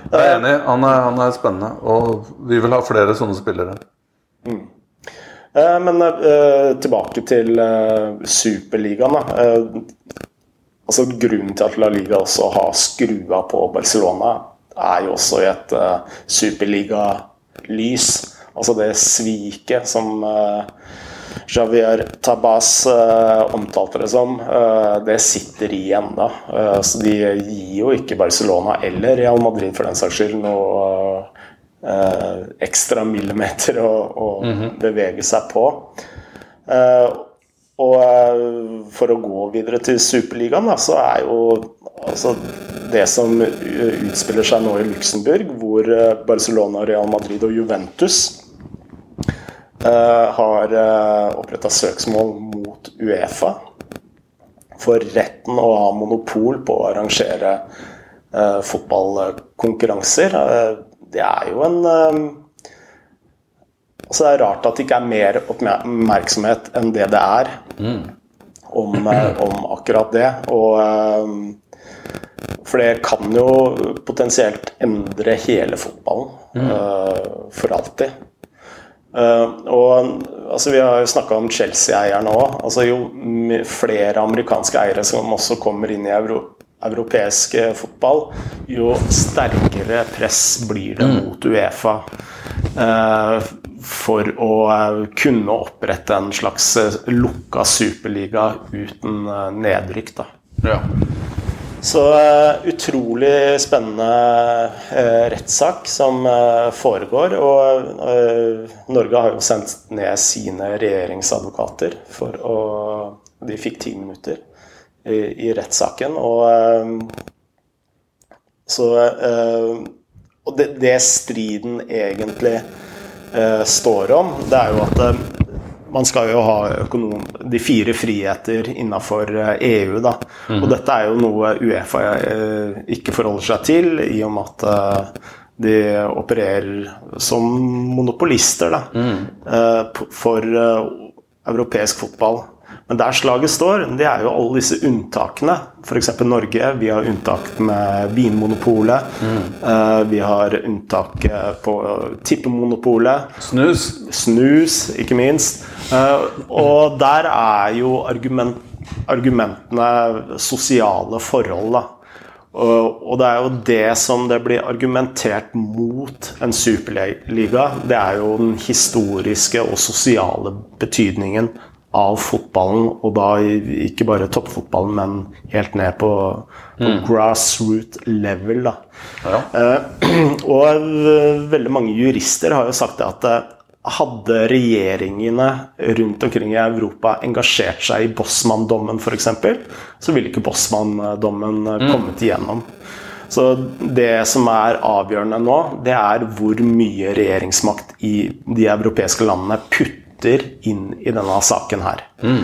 Speaker 2: Jeg er enig. Han er, han er, spennende. Og vi vil ha flere sånne spillere. Mm.
Speaker 1: Eh, men eh, tilbake til eh, Superligaen. Eh, altså Grunnen til at La Liga også har skrua på Barcelona, er jo også i et uh, superligalys. Altså det sviket som uh, Javier Tabas uh, omtalte det som, uh, det sitter i ennå. Uh, så de gir jo ikke Barcelona eller Real Madrid for den saks skyld noe ekstra millimeter å, å mm -hmm. bevege seg på. Og for å gå videre til Superligaen, da, så er jo altså, det som utspiller seg nå i Luxembourg, hvor Barcelona, Real Madrid og Juventus Uh, har uh, eh, oppretta søksmål mot Uefa for retten å ha monopol på å arrangere uh, fotballkonkurranser. Det er jo en Altså Det er rart at det ikke er mer oppmerksomhet enn det det er mm. om, om, akkurat det. Og, for det kan jo potensielt endre hele fotballen mm. for alltid. Uh, og altså, Vi har jo snakka om Chelsea-eierne òg. Altså, jo flere amerikanske eiere som også kommer inn i euro, europeisk eh, fotball, jo sterkere press blir det mm. mot Uefa uh, for å uh, kunne opprette en slags lukka superliga uten nedrykk. da. Ja. Så utrolig spennende uh, rettssak som uh, foregår. Og Norge har jo sendt ned sine regjeringsadvokater for å De fikk ti minutter i, i rettssaken. Og så Og det, det, striden egentlig står om, det er jo at man skal jo ha økonom, de fire friheter innafor EU, eh, e da. Mm. Og dette er jo noe Uefa eh, ikke forholder seg til, i og med at eh, de opererer som monopolister da, mm. for europeisk fotball. Men der slaget står, det er jo alle disse unntakene. F.eks. Norge. Vi har unntak med Vinmonopolet. Mm. Uh, vi har unntak på tippemonopolet.
Speaker 2: Snus.
Speaker 1: Snus, ikke minst. Uh, og der er jo argument, argumentene sosiale forhold, da. Og det er jo det som det blir argumentert mot en superliga. Det er jo den historiske og sosiale betydningen av fotballen, og da ikke bare toppfotballen, men helt ned på, på mm. grassroot level. Da. Ja. Uh, og uh, veldig mange jurister har jo sagt det at uh, hadde regjeringene rundt omkring i Europa engasjert seg i Bosman-dommen f.eks., så ville ikke Bosman-dommen mm. kommet igjennom. Så det som er avgjørende nå, det er hvor mye regjeringsmakt i de europeiske landene putter putter inn i denne saken her. Mm.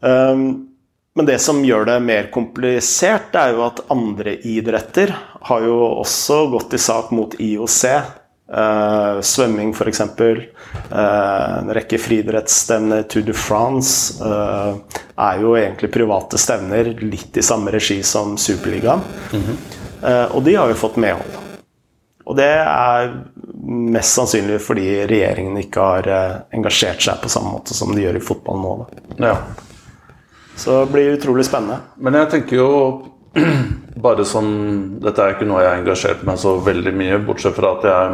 Speaker 1: Um, men det som gjør det mer komplisert, er jo at andre idretter har jo også gått i sak mot IOC. Uh, svømming, f.eks. Uh, en rekke friidrettsstevner. Tour de France uh, er jo egentlig private stevner, litt i samme regi som Superligaen. Mm -hmm. uh, og de har jo fått medhold. Og det er mest sannsynlig fordi regjeringen ikke har engasjert seg på samme måte som de gjør i fotball nå. Ja. Så det blir utrolig spennende.
Speaker 2: Men jeg tenker jo bare sånn Dette er ikke noe jeg har engasjert meg så veldig mye, bortsett fra at jeg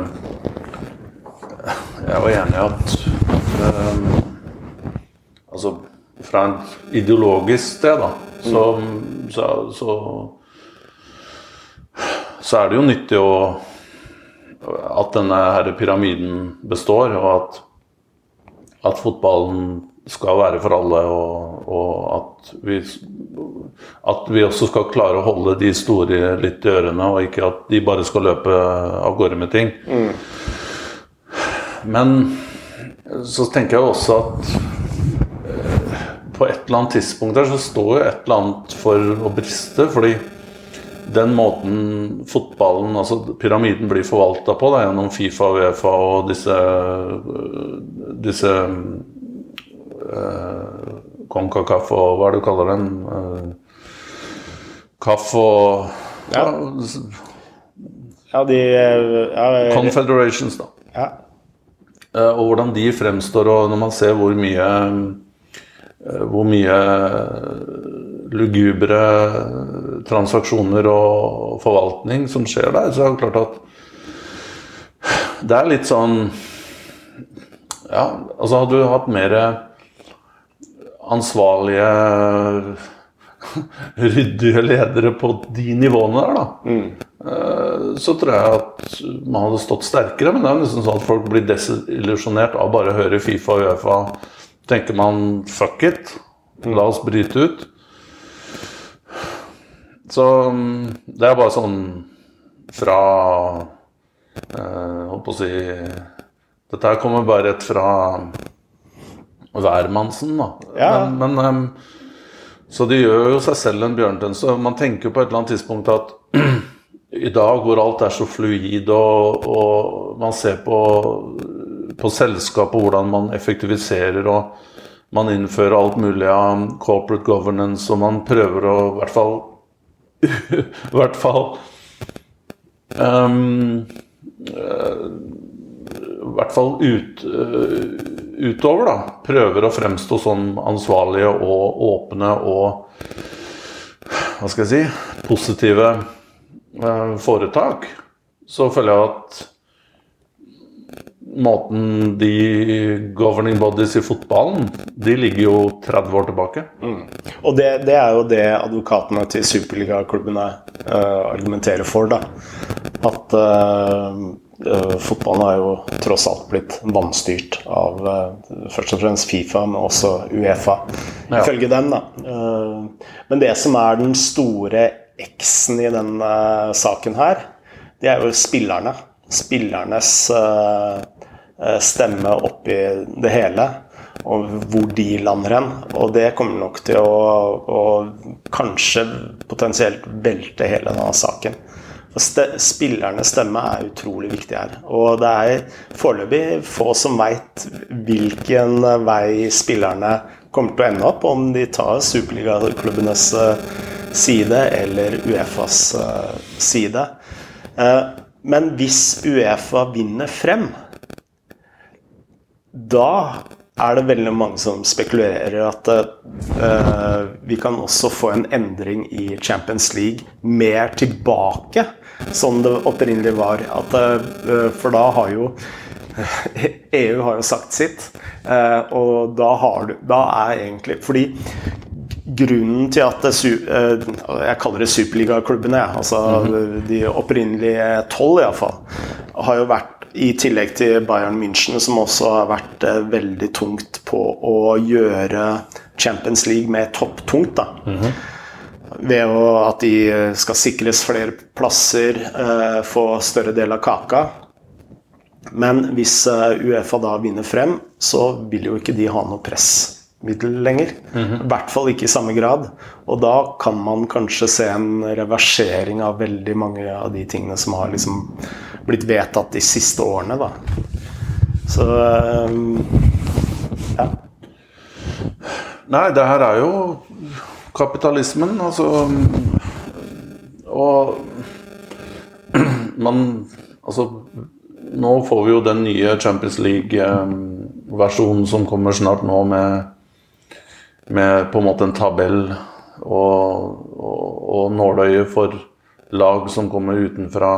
Speaker 2: Jeg var enig i at um, Altså fra en ideologisk sted, da, så, så, så, så er det jo nyttig å at denne her pyramiden består, og at, at fotballen skal være for alle, og, og at, vi, at, vi, også skal klare å holde de store litt i ørene, og ikke at de bare skal løpe av gårde med ting. Mm. Men så tenker jeg også at eh, på et eller annet tidspunkt der så står jo et eller annet for å briste. fordi den måten fotballen, altså pyramiden, blir forvalta på da, gjennom Fifa og Uefa og disse, disse eh, Concacaf og hva er det du kaller den? Eh, Kaff og
Speaker 1: ja. ja, de ja,
Speaker 2: Confederations, da. Ja. Eh, og hvordan de fremstår, og når man ser hvor mye hvor mye lugubre transaksjoner og forvaltning som skjer der, så er det klart at det er litt sånn Ja, altså hadde du hatt mer ansvarlige, ryddige ledere på de nivåene der, da, mm. så tror jeg at man hadde stått sterkere. Men det er nesten sånn at folk blir desillusjonert av bare å høre Fifa og Uefa. Tenker man fuck it, la oss bryte ut. Så det er bare sånn fra eh, Holdt på å si Dette her kommer bare rett fra hvermannsen, da. Ja. Men, men um, Så de gjør jo seg selv en bjørnetjeneste. Man tenker på et eller annet tidspunkt at i dag hvor alt er så fluid, og, og man ser på, på selskapet hvordan man effektiviserer og man innfører alt mulig av corporate governance, og man prøver å i hvert fall I hvert fall um, I hvert fall ut, uh, utover da, prøver å fremstå som ansvarlige og åpne og hva skal jeg si positive eh, foretak, så føler jeg at måten de governing bodies i fotballen De ligger jo 30 år tilbake. Mm.
Speaker 1: Og det, det, er jo det advokatene til superligaklubbene uh, argumenterer for. da At uh, Uh, fotballen har jo tross alt blitt vannstyrt av uh, først og fremst Fifa, men også Uefa, ja. ifølge dem. da. Uh, men det som er den store X-en i denne saken her, det er jo spillerne. Spillernes stemme oppi det hele, og hvor de lander hen. Og det kommer nok til å, å kanskje potensielt velte hele denne saken. Spillernes stemme er utrolig viktig her. Og det er foreløpig få som veit hvilken vei spillerne kommer til å ende opp, om de tar superligaklubbenes eh, side eller Uefas eh, side. Eh, men hvis Uefa vinner frem, da er det veldig mange som spekulerer at uh, vi kan også få en endring i Champions League mer tilbake som det opprinnelig var. At, uh, for da har jo EU har jo sagt sitt, uh, og da, har du, da er egentlig Fordi grunnen til at det, Jeg kaller det superligaklubbene, altså -hmm. de opprinnelige tolv iallfall, har jo vært i tillegg til Bayern München, som også har vært eh, veldig tungt på å gjøre Champions League med topptungt. da. Mm -hmm. Ved å, at de skal sikres flere plasser, eh, få større del av kaka. Men hvis uh, Uefa da vinner frem, så vil jo ikke de ha noe press middel lenger. I hvert fall ikke i samme grad. Og da kan man kanskje se en reversering av veldig mange av de tingene som har liksom blitt vedtatt de siste årene, da. Så ja.
Speaker 2: Nei, det her er jo kapitalismen, altså Og man Altså, nå får vi jo den nye Champions League-versjonen som kommer snart nå, med, med på en måte en tabell og, og, og nåløye for lag som kommer utenfra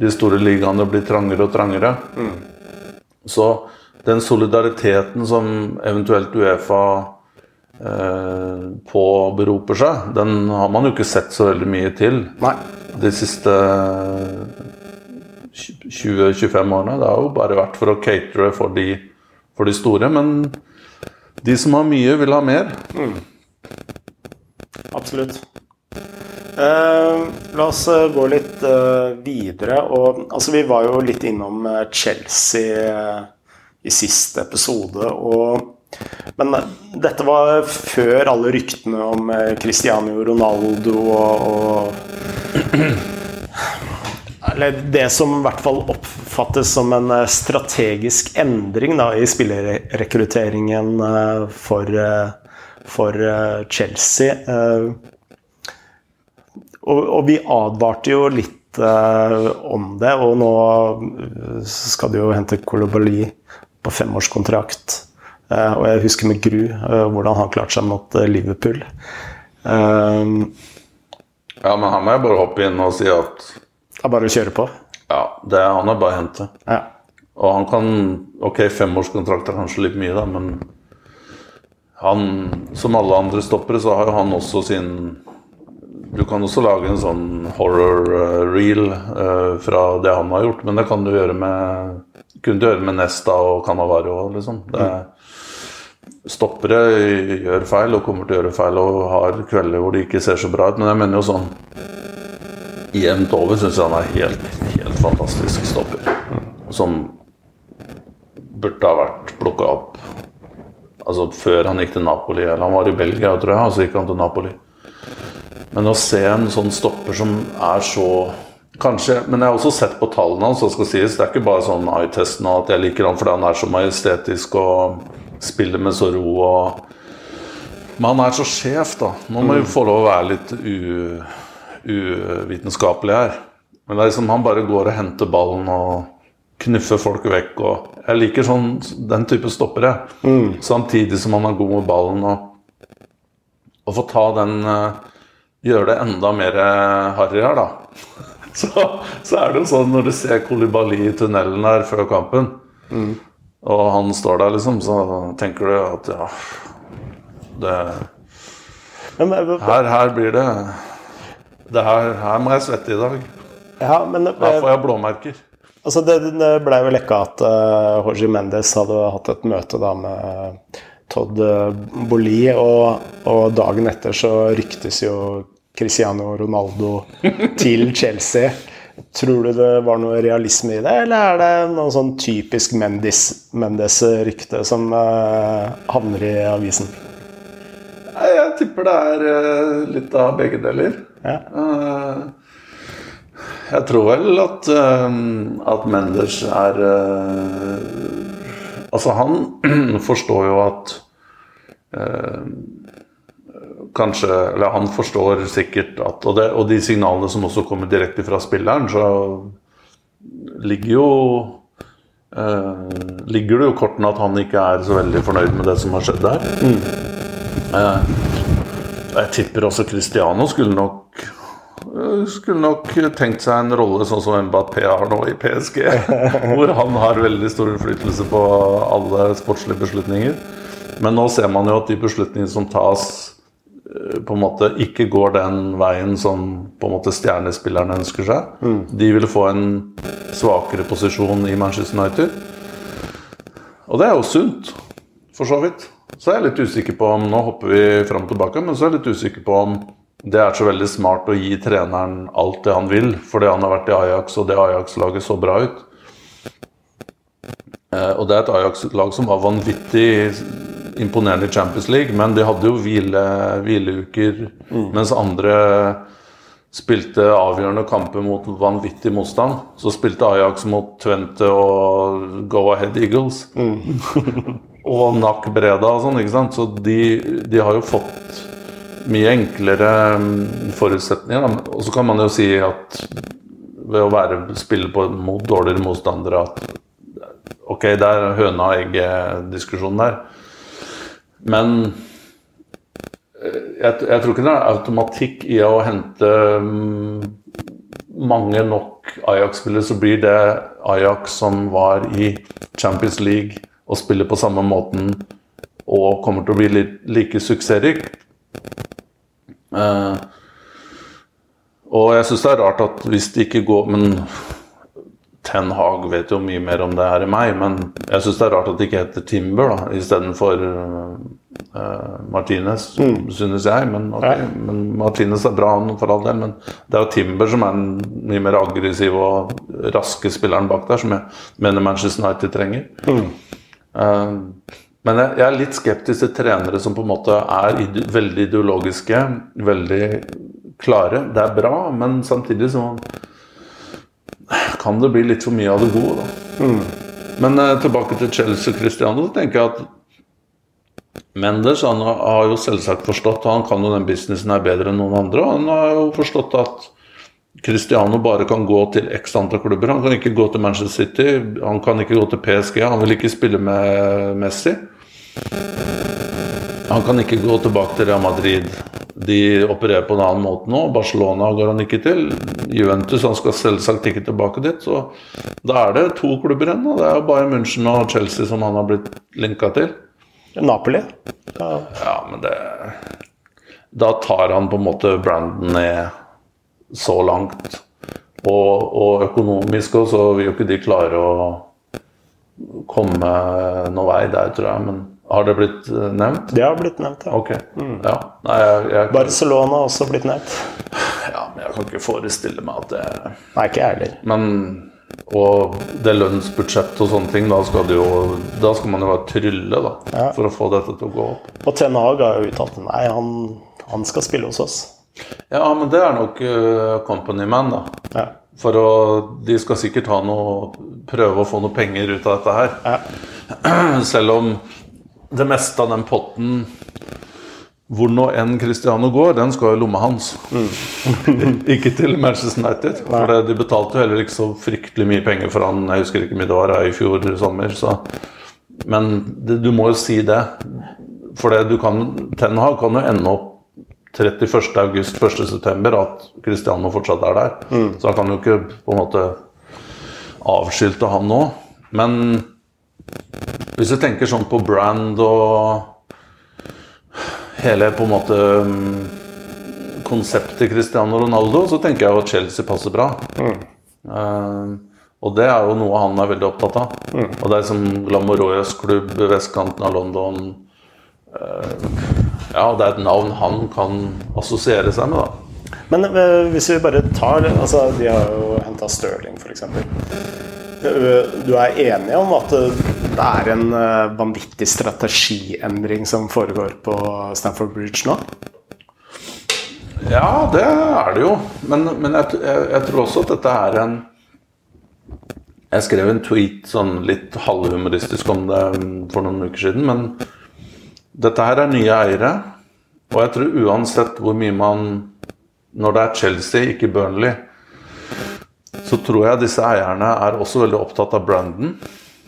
Speaker 2: de store ligaene, blir trangere og trangere. Så den solidariteten som eventuelt Uefa eh, påberoper seg, den har man jo ikke sett så veldig mye til
Speaker 1: Nei.
Speaker 2: de siste 20-25 årene. Det har jo bare vært for å catere for de, for de store. Men de som har mye, vil ha mer.
Speaker 1: Absolutt. Eh, la oss eh, gå litt eh, videre. Og, altså, vi var jo litt innom eh, Chelsea eh, i siste episode. Og, men eh, dette var før alle ryktene om Cristiano Ronaldo og, og Eller det som i hvert fall oppfattes som en eh, strategisk endring da, i spillerrekrutteringen eh, for, eh, for Chelsea. Og, og vi advarte jo litt om det, og nå skal de jo hente Kolobali på femårskontrakt. Og jeg husker med gru hvordan han klarte seg mot Liverpool.
Speaker 2: Ja, men her må jeg bare hoppe inn og si at
Speaker 1: det er bare å kjøre på.
Speaker 2: ja, det er, han er bare å hente.
Speaker 1: Ja.
Speaker 2: Og han kan Ok, femårskontrakt er kanskje litt mye, da, men han, som alle andre stoppere, så har jo han også sin Du kan også lage en sånn horror eh, reel uh, fra det han har gjort, men det kan du gjøre med kunne du gjøre med Nesta og Canavaro, liksom. Det, stoppere gjør feil og kommer til å gjøre feil og har kvelder hvor de ikke ser så bra ut, men jeg mener jo sånn Jevnt over syns jeg han er helt, helt fantastisk stopper. Som burde ha vært plukka opp altså før han gikk til Napoli. Eller han var i Belgia, tror jeg, og så gikk han til Napoli. Men å se en sånn stopper som er så Kanskje, men jeg har også sett på tallene hans, skal. Det er ikke bare sånn eye-testen at jeg liker han fordi han er så majestetisk og spiller med så ro og Men han er så sjef, da. Nå må vi få lov å være litt u, uvitenskapelig her. Men det er liksom han bare går og henter ballen og knuffer folk vekk og Jeg liker sånn, den type stoppere. Samtidig som han er god med ballen og Å få ta den eh, Gjøre det enda mer eh, harry her, da. Så, så er det jo sånn når du ser Kolibali i tunnelen her før kampen, og han står der, liksom, så tenker du at ja det, her, her blir det her, her må jeg svette i dag.
Speaker 1: ja, men
Speaker 2: Her får jeg blåmerker.
Speaker 1: Altså det, det ble jo lekka at uh, Jorge Mendes hadde hatt et møte da med Todd uh, Boli, og, og dagen etter så ryktes jo Cristiano Ronaldo til Chelsea. Tror du det var noe realisme i det, eller er det noe sånn typisk Mendes- Mendes-rykte som uh, havner i avisen?
Speaker 2: Nei, Jeg tipper det er eh, litt av begge deler.
Speaker 1: Ja.
Speaker 2: Eh, jeg tror vel at, eh, at Menders er Altså, han forstår jo at Kanskje Eller han forstår sikkert at Og, det, og de signalene som også kommer direkte fra spilleren, så ligger jo eh, Ligger det jo kortene at han ikke er så veldig fornøyd med det som har skjedd der. Eh, jeg tipper også Cristiano skulle nok eh, skulle nok tenkt seg en rolle sånn som Mbappé har nå i PSG. Hvor han har veldig stor innflytelse på alle sportslige beslutninger. Men nå ser man jo at de beslutningene som tas, eh, på en måte ikke går den veien som på en måte stjernespillerne ønsker seg. De vil få en svakere posisjon i Manchester United. Og det er jo sunt, for så vidt. Så er jeg litt usikker på om Nå hopper vi fram og tilbake, men så er jeg litt usikker på om det er så veldig smart å gi treneren alt det han vil, fordi han har vært i Ajax, og det Ajax-laget så bra ut. Eh, og det er et Ajax-lag som var vanvittig imponerende i Champions League, men de hadde jo hvile, hvileuker, mens andre spilte avgjørende kamper mot vanvittig motstand. Så spilte Ajax mot Twente og Go Ahead Eagles. og Nak Breda og sånn, ikke sant. Så de, de har jo fått mye enklere mm, forutsetninger. Da. Og så kan man jo si at ved å være, spille på, mot dårligere motstandere at Ok, det er høna og egget-diskusjonen der. Men jeg, jeg, tror ikke det er automatikk i å hente um, mange nok Ajax-spillere, så blir det Ajax som var i Champions League og spiller på samme måten og kommer til å bli like suksessrik. Uh, og jeg syns det er rart at hvis det ikke går Men Ten Hag vet jo mye mer om det her enn meg, men jeg syns det er rart at det ikke heter Timber da, istedenfor uh, uh, Martinez, mm. synes jeg. Men, okay, men, Martinez er bra for all del, men det er jo Timber som er den mye mer aggressive og raske spilleren bak der, som jeg mener Manchester United trenger. Mm. Uh, men jeg, jeg, er litt skeptisk til trenere som på en måte er ide veldig ideologiske, veldig klare. Det er bra, men samtidig så kan det bli litt for mye av det gode. da. Mm. Men eh, tilbake til Chelsea og Cristiano, så tenker jeg at Mendes han har jo selvsagt forstått, han kan jo den businessen her bedre enn noen andre. Han har jo forstått at Cristiano bare kan gå til x antall klubber. Han kan ikke gå til Manchester City, han kan ikke gå til PSG, han vil ikke spille med Messi. Han kan ikke gå tilbake til Real Madrid. De opererer på en annen måte nå. Barcelona går han ikke til. Juventus han skal selvsagt ikke tilbake dit. Så da er det to klubber igjen. Det er jo bare München og Chelsea som han har blitt linka til.
Speaker 1: Napoli?
Speaker 2: Ja. ja, men det Da tar han på en måte Brandon ned så langt. Og, og økonomisk også, så vil jo ikke de klare å komme noen vei der, tror jeg. men har det blitt eh, nevnt?
Speaker 1: Det har blitt nevnt,
Speaker 2: ja. Okay. Mm. ja. Nei, jeg, jeg,
Speaker 1: Barcelona har også blitt nevnt.
Speaker 2: Ja, men jeg kan ikke forestille meg at det
Speaker 1: Nei, ikke jeg heller.
Speaker 2: Men og det lønnsbudsjettet og sånne ting, da skal, jo, da skal man jo være trylle da, ja. for å få dette til å gå opp.
Speaker 1: Og Ten Hag har jo uttalt nei, han, han, skal spille hos oss.
Speaker 2: Ja, men det er nok uh, company man, da. Ja. For å, de skal sikkert ha noe, prøve å få noe penger ut av dette her. Ja. Selv om det meste av den potten hvor nå enn Cristiano går, den skal i lomma hans. Mm. ikke til Manchester United. For det, de betalte jo heller ikke så fryktelig mye penger for han. Jeg husker ikke mye det var i fjor sommer. Så. Men det, du må jo si det. For det du kan Ten Hag kan jo ende opp 31.8-1.9. at Cristiano fortsatt er der. Mm. Så han kan jo ikke på en måte avskilte han nå. Men hvis du tenker sånn på brand og hele på en måte mm, konseptet Cristiano Ronaldo, så tenker jeg at Chelsea passer bra. Mm. Uh, og det er jo noe han er veldig opptatt av. Mm. Og det er som glamorøs klubb ved vestkanten av London. Uh, ja, det er et navn han kan assosiere seg med, da.
Speaker 1: Men uh, hvis vi bare tar altså De har jo henta Stirling, f.eks. Du er enig om at det er en eh, vanvittig strategiendring som foregår på Stamford Bridge nå?
Speaker 2: Ja, det er det jo. Men, men jeg, jeg, jeg, tror også at dette er en Jeg skrev en tweet sånn litt halvhumoristisk om det for noen uker siden. Men dette her er nye eiere. Og jeg tror uansett hvor mye man Når det er Chelsea, ikke Burnley, så tror jeg disse eierne er også veldig opptatt av branden.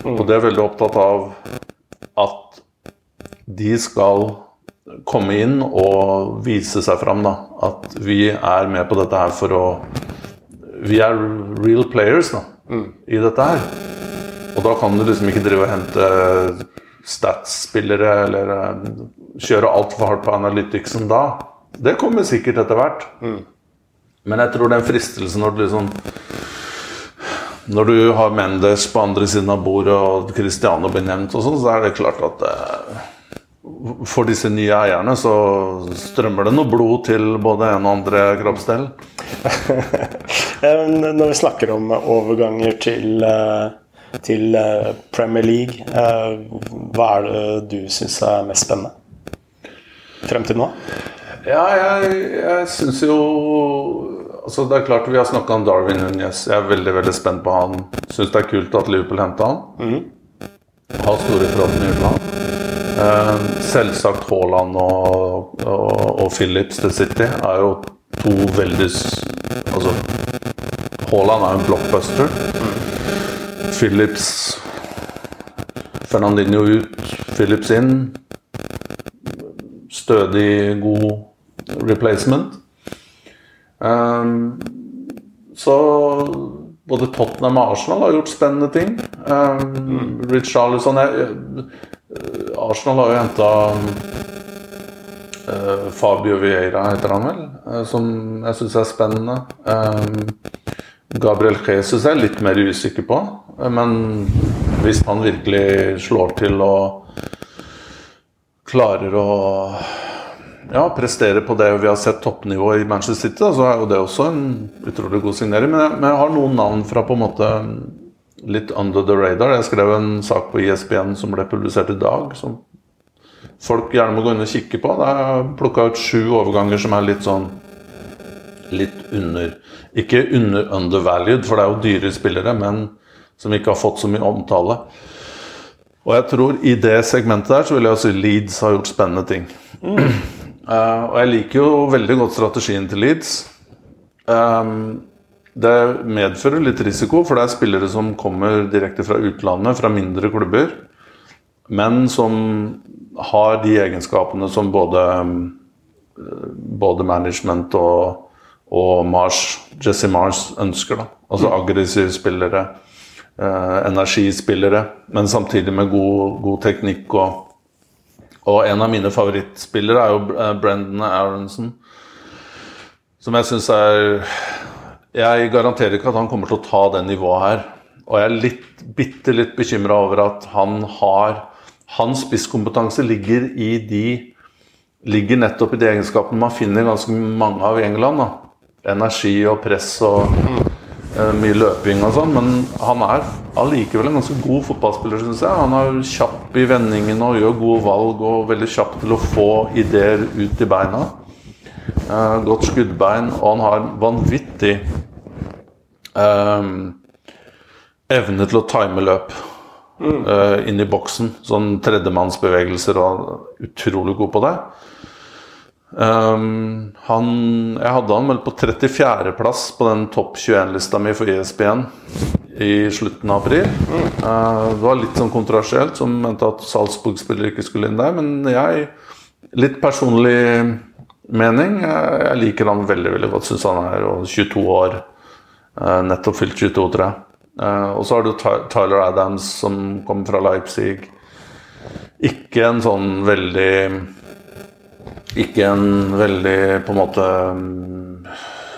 Speaker 2: Og de er veldig opptatt av at de skal komme inn og vise seg fram. Da. At vi er med på dette her for å Vi er real players da, mm. i dette her. Og da kan du liksom ikke drive og hente stats-spillere eller eh, kjøre altfor hardt på analyticsen da. Det kommer sikkert etter hvert. Mm. Men jeg tror den fristelsen når du liksom Når du har Mendes på andre siden av bordet og Cristiano blir nevnt, og sånn, så er det klart at eh, for disse nye eierne så strømmer det noe blod til både en og andre kroppsdel.
Speaker 1: Når vi snakker om overganger til, eh, til eh, Premier League. Eh, hva er det du syns er mest spennende frem til nå?
Speaker 2: Ja, jeg, jeg syns jo altså Det er klart vi har snakka om Darwin Núñez. Jeg er veldig veldig spent på han. Syns det er kult at Liverpool henta han.
Speaker 1: Mm.
Speaker 2: Har store forhåpninger til han. Eh, selvsagt Haaland og, og, og Phillips til City er jo to veldig Altså Haaland er jo en blockbuster. Phillips Fernandinho ut, Phillips inn. Stødig, god replacement. Um, så både Tottenham og Arsenal har gjort spennende ting. Um, Richarlison Arsenal har jo henta uh, Fabio Vieira, heter han vel, uh, som jeg syns er spennende. Um, Gabriel Jesus er jeg litt mer usikker på, men hvis han virkelig slår til og klarer å ja, prestere på det vi har sett toppnivået i Manchester City, så er jo det også en utrolig god signering. Men jeg, men jeg har noen navn fra på en måte litt under the radar. Jeg skrev en sak på ISBN som ble publisert i dag, som folk gjerne må gå inn og kikke på. Det er plukka ut sju overganger som er litt sånn litt under Ikke under undervalued, for det er jo dyre spillere, men som ikke har fått så mye omtale. Og jeg tror i det segmentet der så vil jeg si Leeds har gjort spennende ting. Mm. Uh, og jeg liker jo veldig godt strategien til Leeds. Um, det medfører litt risiko, for det er spillere som kommer direkte fra utlandet, fra mindre klubber, men som har de egenskapene som både, både management og, og Mars, Jesse Mars ønsker. Da. Altså aggressive spillere, energispillere, men samtidig med god, god teknikk og og en av mine favorittspillere er jo eh, Brendan Aronson. Som jeg syns er Jeg garanterer ikke at han kommer til å ta det nivået her. Og jeg er litt, bitte litt bekymra over at han har Hans spisskompetanse ligger i de Ligger nettopp i de egenskapene man finner ganske mange av i England. Da. Energi og press og Eh, mye løping og sånn, men han er allikevel en ganske god fotballspiller, syns jeg. Han er kjapp i vendingene og gjør gode valg og veldig kjapp til å få ideer ut i beina. Uh, godt skuddbein, og han har vanvittig uh, evne til å time løp uh, inn i boksen. Sånn tredjemannsbevegelser og utrolig god på det. Um, han, jeg hadde han vel på 34.-plass på den topp 21-lista mi for ESPN i slutten av april. Uh, det var litt sånn kontroversielt, som mente at Salzburg-spillere ikke skulle inn der. Men jeg, litt personlig mening, jeg, jeg liker han veldig veldig godt. Syns han er 22 år. Uh, nettopp fylt 22, tror jeg. Uh, og så har du Tyler Adams, som kommer fra Leipzig. Ikke en sånn veldig ikke en veldig på en måte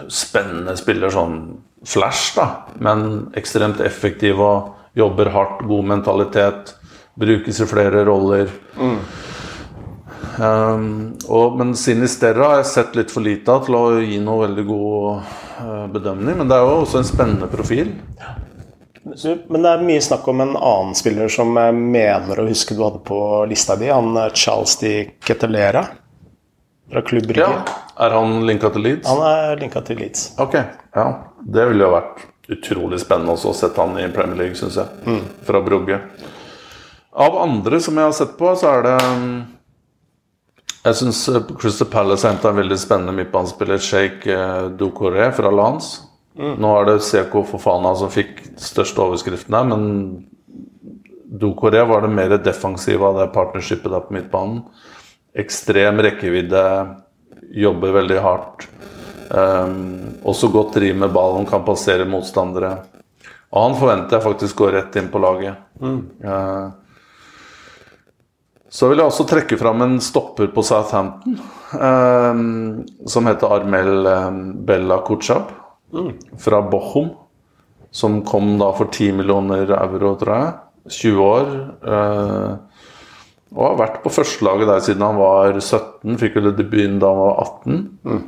Speaker 2: spennende spiller sånn flash, da. Men ekstremt effektiv og jobber hardt, god mentalitet. Brukes i flere roller. Mm. Um, og, men Sinisterra har jeg sett litt for lite av til å gi noe veldig god uh, bedømning. Men det er jo også en spennende profil.
Speaker 1: Men det er mye snakk om en annen spiller som jeg mener å huske du hadde på lista di. Han Charles Di Ketelera fra Klubb Brygge. Ja.
Speaker 2: Er han linka til Leeds?
Speaker 1: Han er linka til Leeds.
Speaker 2: Ok, ja. Det ville jo vært utrolig spennende også å sette han i Premier League, syns jeg. Mm. Fra Brugge. Av andre som jeg har sett på, så er det Jeg syns eh, Crystal Palace henta en veldig spennende midtbanespiller, Sheikh eh, Ducoré fra Lans. Mm. Nå er det Seko Fofana som fikk største overskriften her, men Ducoré var det mer defensive av det partnershipet der på midtbanen ekstrem rekkevidde, jobber veldig hardt. Um, også godt driv med ballen, kan passere motstandere. Og han forventer jeg faktisk går rett inn på laget. Mm. Uh, så vil jeg også trekke fram en stopper på Southampton um, som heter Armel um, Bella Kuchab mm. fra Bochum. Som kom da for 10 millioner euro, tror jeg. 20 år. Uh, og har vært på førstelaget der siden han var 17. Fikk vel debuten da han var 18. Mm.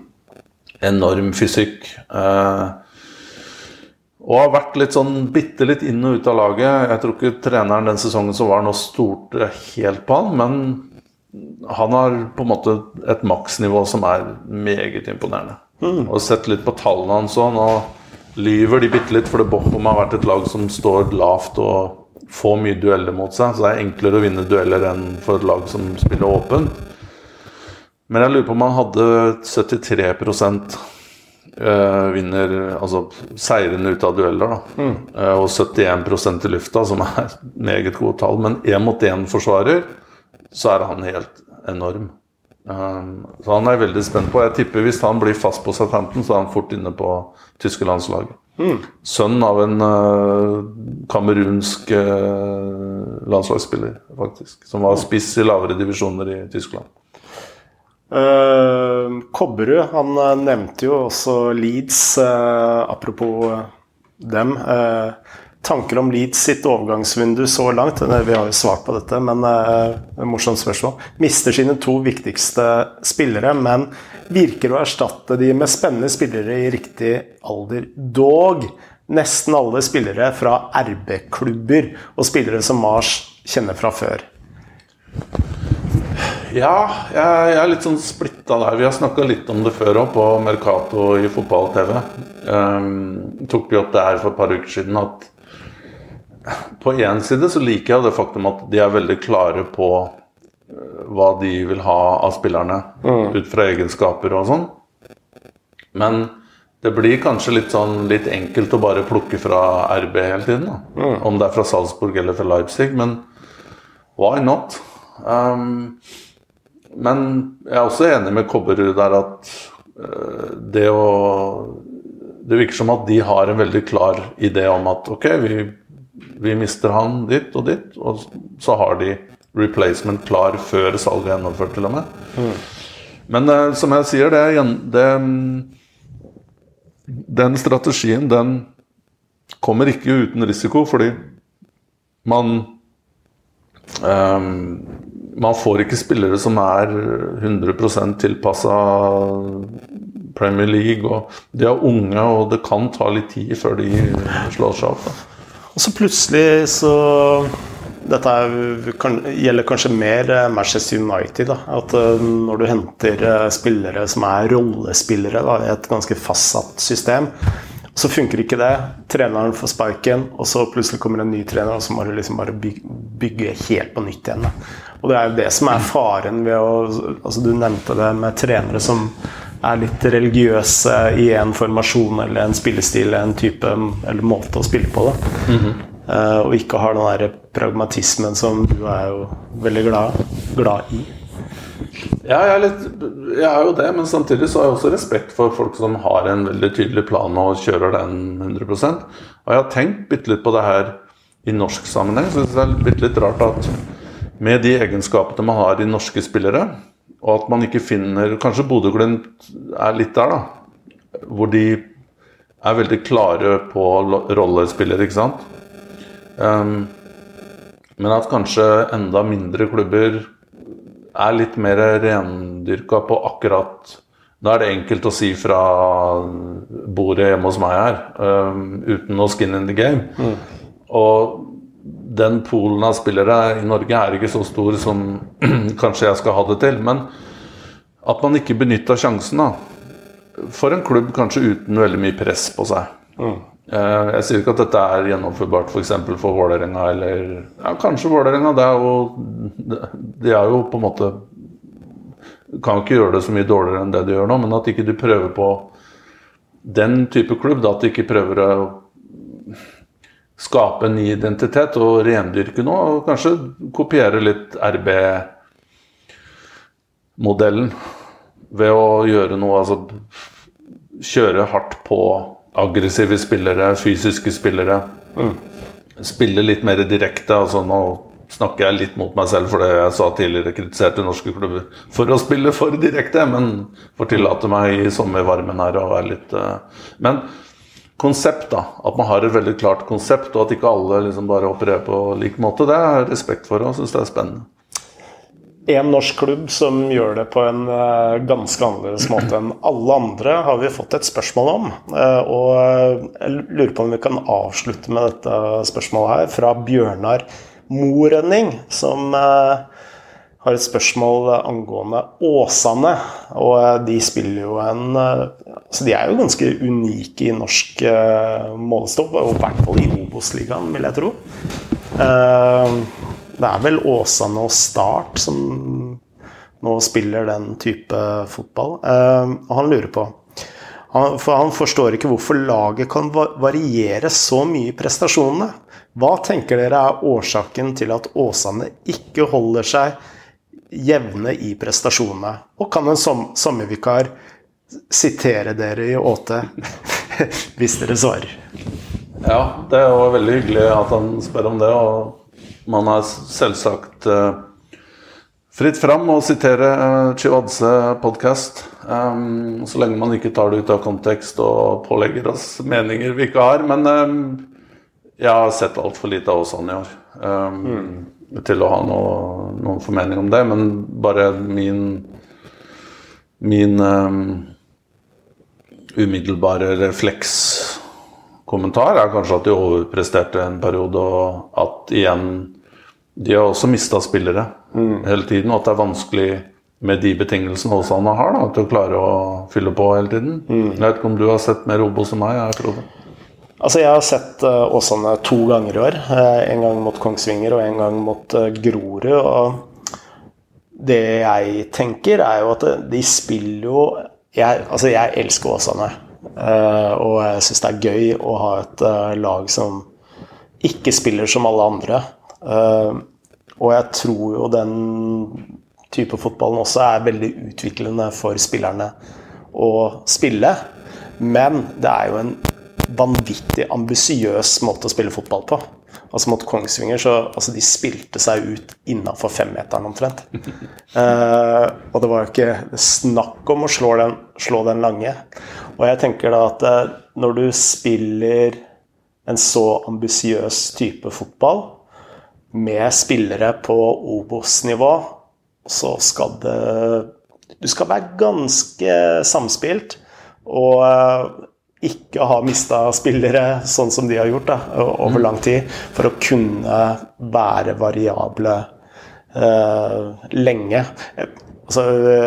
Speaker 2: Enorm fysikk. Eh, Og har vært litt sånn bitte litt inn og ut av laget. Jeg tror ikke treneren den sesongen som var nå, stolte helt på han, men han har på en måte et maksnivå som er meget imponerende. Mm. Og sett litt på tallene hans òg. Nå lyver de bitte litt, det Bochum har vært et lag som står lavt og får mye dueller mot seg. Så det er enklere å vinne dueller enn for et lag som spiller åpent. Men jeg lurer på om han hadde 73 uh, vinner altså seirene ut av dueller. da. Mm. Uh, og 71% i lufta, som er meget gode tall. Men én mot én-forsvarer, så er han helt enorm. Um, så han er jeg veldig spent på. Jeg tipper Hvis han blir fast på Southampton, så er han fort inne på tyske landslaget. Mm. Sønn av en uh, kamerunsk uh, landslagsspiller, faktisk. Som var spiss i lavere divisjoner i Tyskland.
Speaker 1: Uh, Kobberud han nevnte jo også Leeds, apropos dem. tanker om Leeds sitt overgangsvindu så langt? Vi har jo svart på dette, men uh, morsomt spørsmål. Mister sine to viktigste spillere, men virker å erstatte de med spennende spillere i riktig alder. Dog nesten alle spillere fra RB-klubber og spillere som Mars kjenner fra før.
Speaker 2: Ja, jeg, er litt sånn splitta der. Vi har snakka litt om det før òg, på Mercato i fotball-TV. Um, tok vi opp det her for et par uker siden at på én side så liker jeg det faktum at de er veldig klare på hva de vil ha av spillerne, mm. ut fra egenskaper og sånn. Men det blir kanskje litt sånn litt enkelt å bare plukke fra RB hele tiden. Mm. Om det er fra Salzburg eller fra Leipzig. Men why not? Um, men jeg er også enig med Kobberud der at uh, det å Det virker som at de har en veldig klar idé om at ok, vi, vi mister han ditt og ditt, og så har de replacement klar før salget er gjennomført, til og med. Mm. Men uh, som jeg sier, det, det, Den strategien, den kommer ikke uten risiko, fordi man um, man får ikke spillere som er 100% tilpassa Premier League. og De er unge, og det kan ta litt tid før de slår seg opp. Da.
Speaker 1: Og så plutselig så Dette kan, gjelder kanskje mer eh, Manchester United. Da. At eh, når du henter eh, spillere som er rollespillere da, i et ganske fastsatt system, så funker ikke det. Treneren får sparken, og så plutselig kommer en ny trener, og så må du liksom bare bygge helt på nytt igjen. Da. Og det er jo det som er faren ved å altså Du nevnte det med trenere som er litt religiøse i en formasjon eller en spillestil, en type eller måte å spille på. Da. Mm -hmm. Uh, og ikke har den der pragmatismen som du er jo veldig glad, glad i.
Speaker 2: Ja, jeg er, litt, jeg er, jo det, men samtidig så har jeg også respekt for folk som har en veldig tydelig plan og kjører den 100% Og jeg har tenkt bitte litt på det her i norsk sammenheng. Så det er bitte litt rart at med de egenskapene man har i norske spillere, og at man ikke finner Kanskje Bodø-Glimt er litt der, da. Hvor de er veldig klare på rollespillere, ikke sant. Um, men at kanskje enda mindre klubber er litt mer rendyrka på akkurat Da er det enkelt å si fra bordet hjemme hos meg her, um, uten noe skin in the game. Mm. Og den polen av spillere i Norge er ikke så stor som kanskje jeg skal ha det til. Men at man ikke benytta sjansen, da. For en klubb kanskje uten veldig mye press på seg. Mm. Eh, jeg sier ikke at dette er gjennomførbart f.eks. for, for Vålerenga eller ja, Kanskje Vålerenga. Er De er jo på en måte Kan ikke gjøre det så mye dårligere enn det de gjør nå, men at ikke du prøver på den type klubb. Da, at de ikke prøver å skape en ny identitet og rendyrke noe. Og kanskje kopiere litt RB-modellen ved å gjøre noe Altså kjøre hardt på aggressive spillere, fysiske spillere. Mm. Spille litt mer direkte. altså nå snakker jeg litt mot meg selv for det jeg sa tidligere, kritiserte norske klubber for å spille for direkte, men får tillate meg i sommervarmen her å være litt uh, Men konsept. da, At man har et veldig klart konsept, og at ikke alle liksom bare opererer på lik måte. Det jeg respekt for og syns det er spennende.
Speaker 1: Én norsk klubb som gjør det på en uh, ganske annerledes måte enn alle andre, har vi fått et spørsmål om. Uh, og jeg lurer på om vi kan avslutte med dette spørsmålet her, fra Bjørnar Morønning, som har et spørsmål angående Åsane. Og de spiller jo en Så de er jo ganske unike i norsk målestokk, og i hvert fall i Obos-ligaen, vil jeg tro. Det er vel Åsane og Start som nå spiller den type fotball. Uh, og han lurer på For han forstår ikke hvorfor laget kan variere så mye i prestasjonene. Hva tenker dere er årsaken til at Åsane ikke holder seg jevne i prestasjonene? Og kan en som, sommervikar sitere dere i Åte hvis dere svarer?
Speaker 2: Ja, det var veldig hyggelig at han spør om det. og man har selvsagt uh, fritt fram å sitere uh, Chiwadze podkast. Um, så lenge man ikke tar det ut av kontekst og pålegger oss meninger vi ikke har. Men jeg har sett altfor lite av Åsan i år mm. til å ha noe, noen formening om det. Men bare min min um, umiddelbare refleks kommentar er kanskje at de overpresterte en periode, og at igjen De har også mista spillere mm. hele tiden, og at det er vanskelig med de betingelsene Åsane har, da, til å klare å fylle på hele tiden. Mm. Jeg vet ikke om du har sett mer Obos enn meg? Jeg, Frode?
Speaker 1: Altså, jeg har sett uh, Åsane to ganger i år. Uh, en gang mot Kongsvinger og en gang mot uh, Grorud. Og det jeg tenker, er jo at de spiller jo jeg, Altså, jeg elsker Åsane. Uh, og jeg syns det er gøy å ha et uh, lag som ikke spiller som alle andre. Uh, og jeg tror jo den type fotballen også er veldig utviklende for spillerne å spille. Men det er jo en vanvittig ambisiøs måte å spille fotball på. Altså Mot Kongsvinger så altså de spilte seg ut innafor femmeteren omtrent. Uh, og det var jo ikke snakk om å slå den, slå den, lange. Og jeg tenker da at uh, når du spiller en så ambisiøs type fotball med spillere på Obos-nivå, så skal det Du skal være ganske samspilt. Og uh, ikke har mista spillere sånn som de har gjort da, over mm. lang tid, for å kunne være variable uh, lenge. Altså,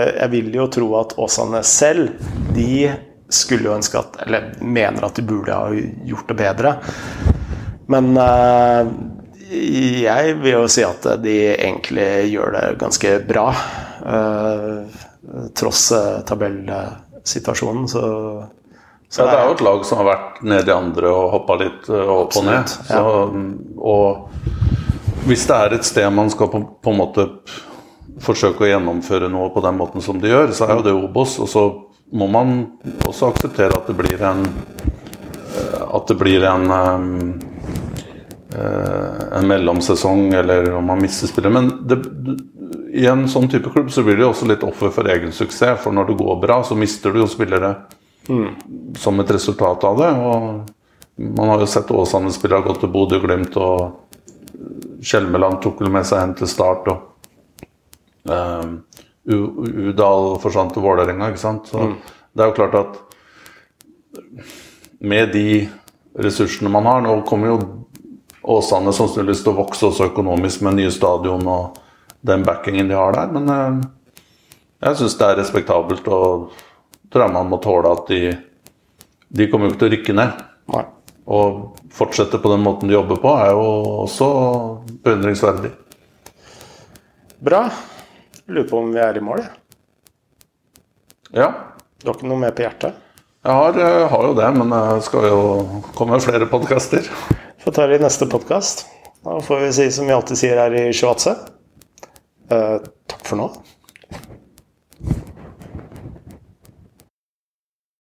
Speaker 1: jeg vil jo tro at Åsane selv de skulle jo ønske at Eller mener at de burde ha gjort det bedre. Men uh, jeg vil jo si at de egentlig gjør det ganske bra. Uh, tross tabellsituasjonen, så
Speaker 2: ja, det er jo et lag som har vært nede i andre og hoppa litt eh, opp og ned. Så, og hvis det er et sted man skal på, på, en måte forsøke å gjennomføre noe på den måten som de gjør, så er jo det Obos. Og så må man også akseptere at det blir en eh, At det blir en um, en mellomsesong, eller om man mister spillere. Men det, i en sånn type klubb så blir det jo også litt offer for egen suksess. For når det går bra, så mister du jo spillere Mm. Som et resultat av det. Og man har jo sett Åsane-spillere gå til Bodø-Glimt, og Skjelmeland tok vel med seg hen til start. og uh, Udal forsvant til Vålerenga, ikke sant. Så mm. det er jo klart at med de ressursene man har Nå kommer jo Åsane sannsynligvis til å vokse også økonomisk med nye stadion og den backingen de har der, men uh, jeg syns det er respektabelt. og tror jeg man må tåle at de De kommer jo ikke til å rykke ned. Nei. Og fortsette på den måten de jobber på, er jo også beundringsverdig.
Speaker 1: Bra. Lurer på om vi er i mål, jeg.
Speaker 2: Ja.
Speaker 1: Du har ikke noe mer på hjertet?
Speaker 2: Jeg har, jeg har jo det, men det skal jo komme flere podkaster.
Speaker 1: Får ta det i neste podkast. Da får vi si som vi alltid sier her i Shiatse. Uh, takk for nå.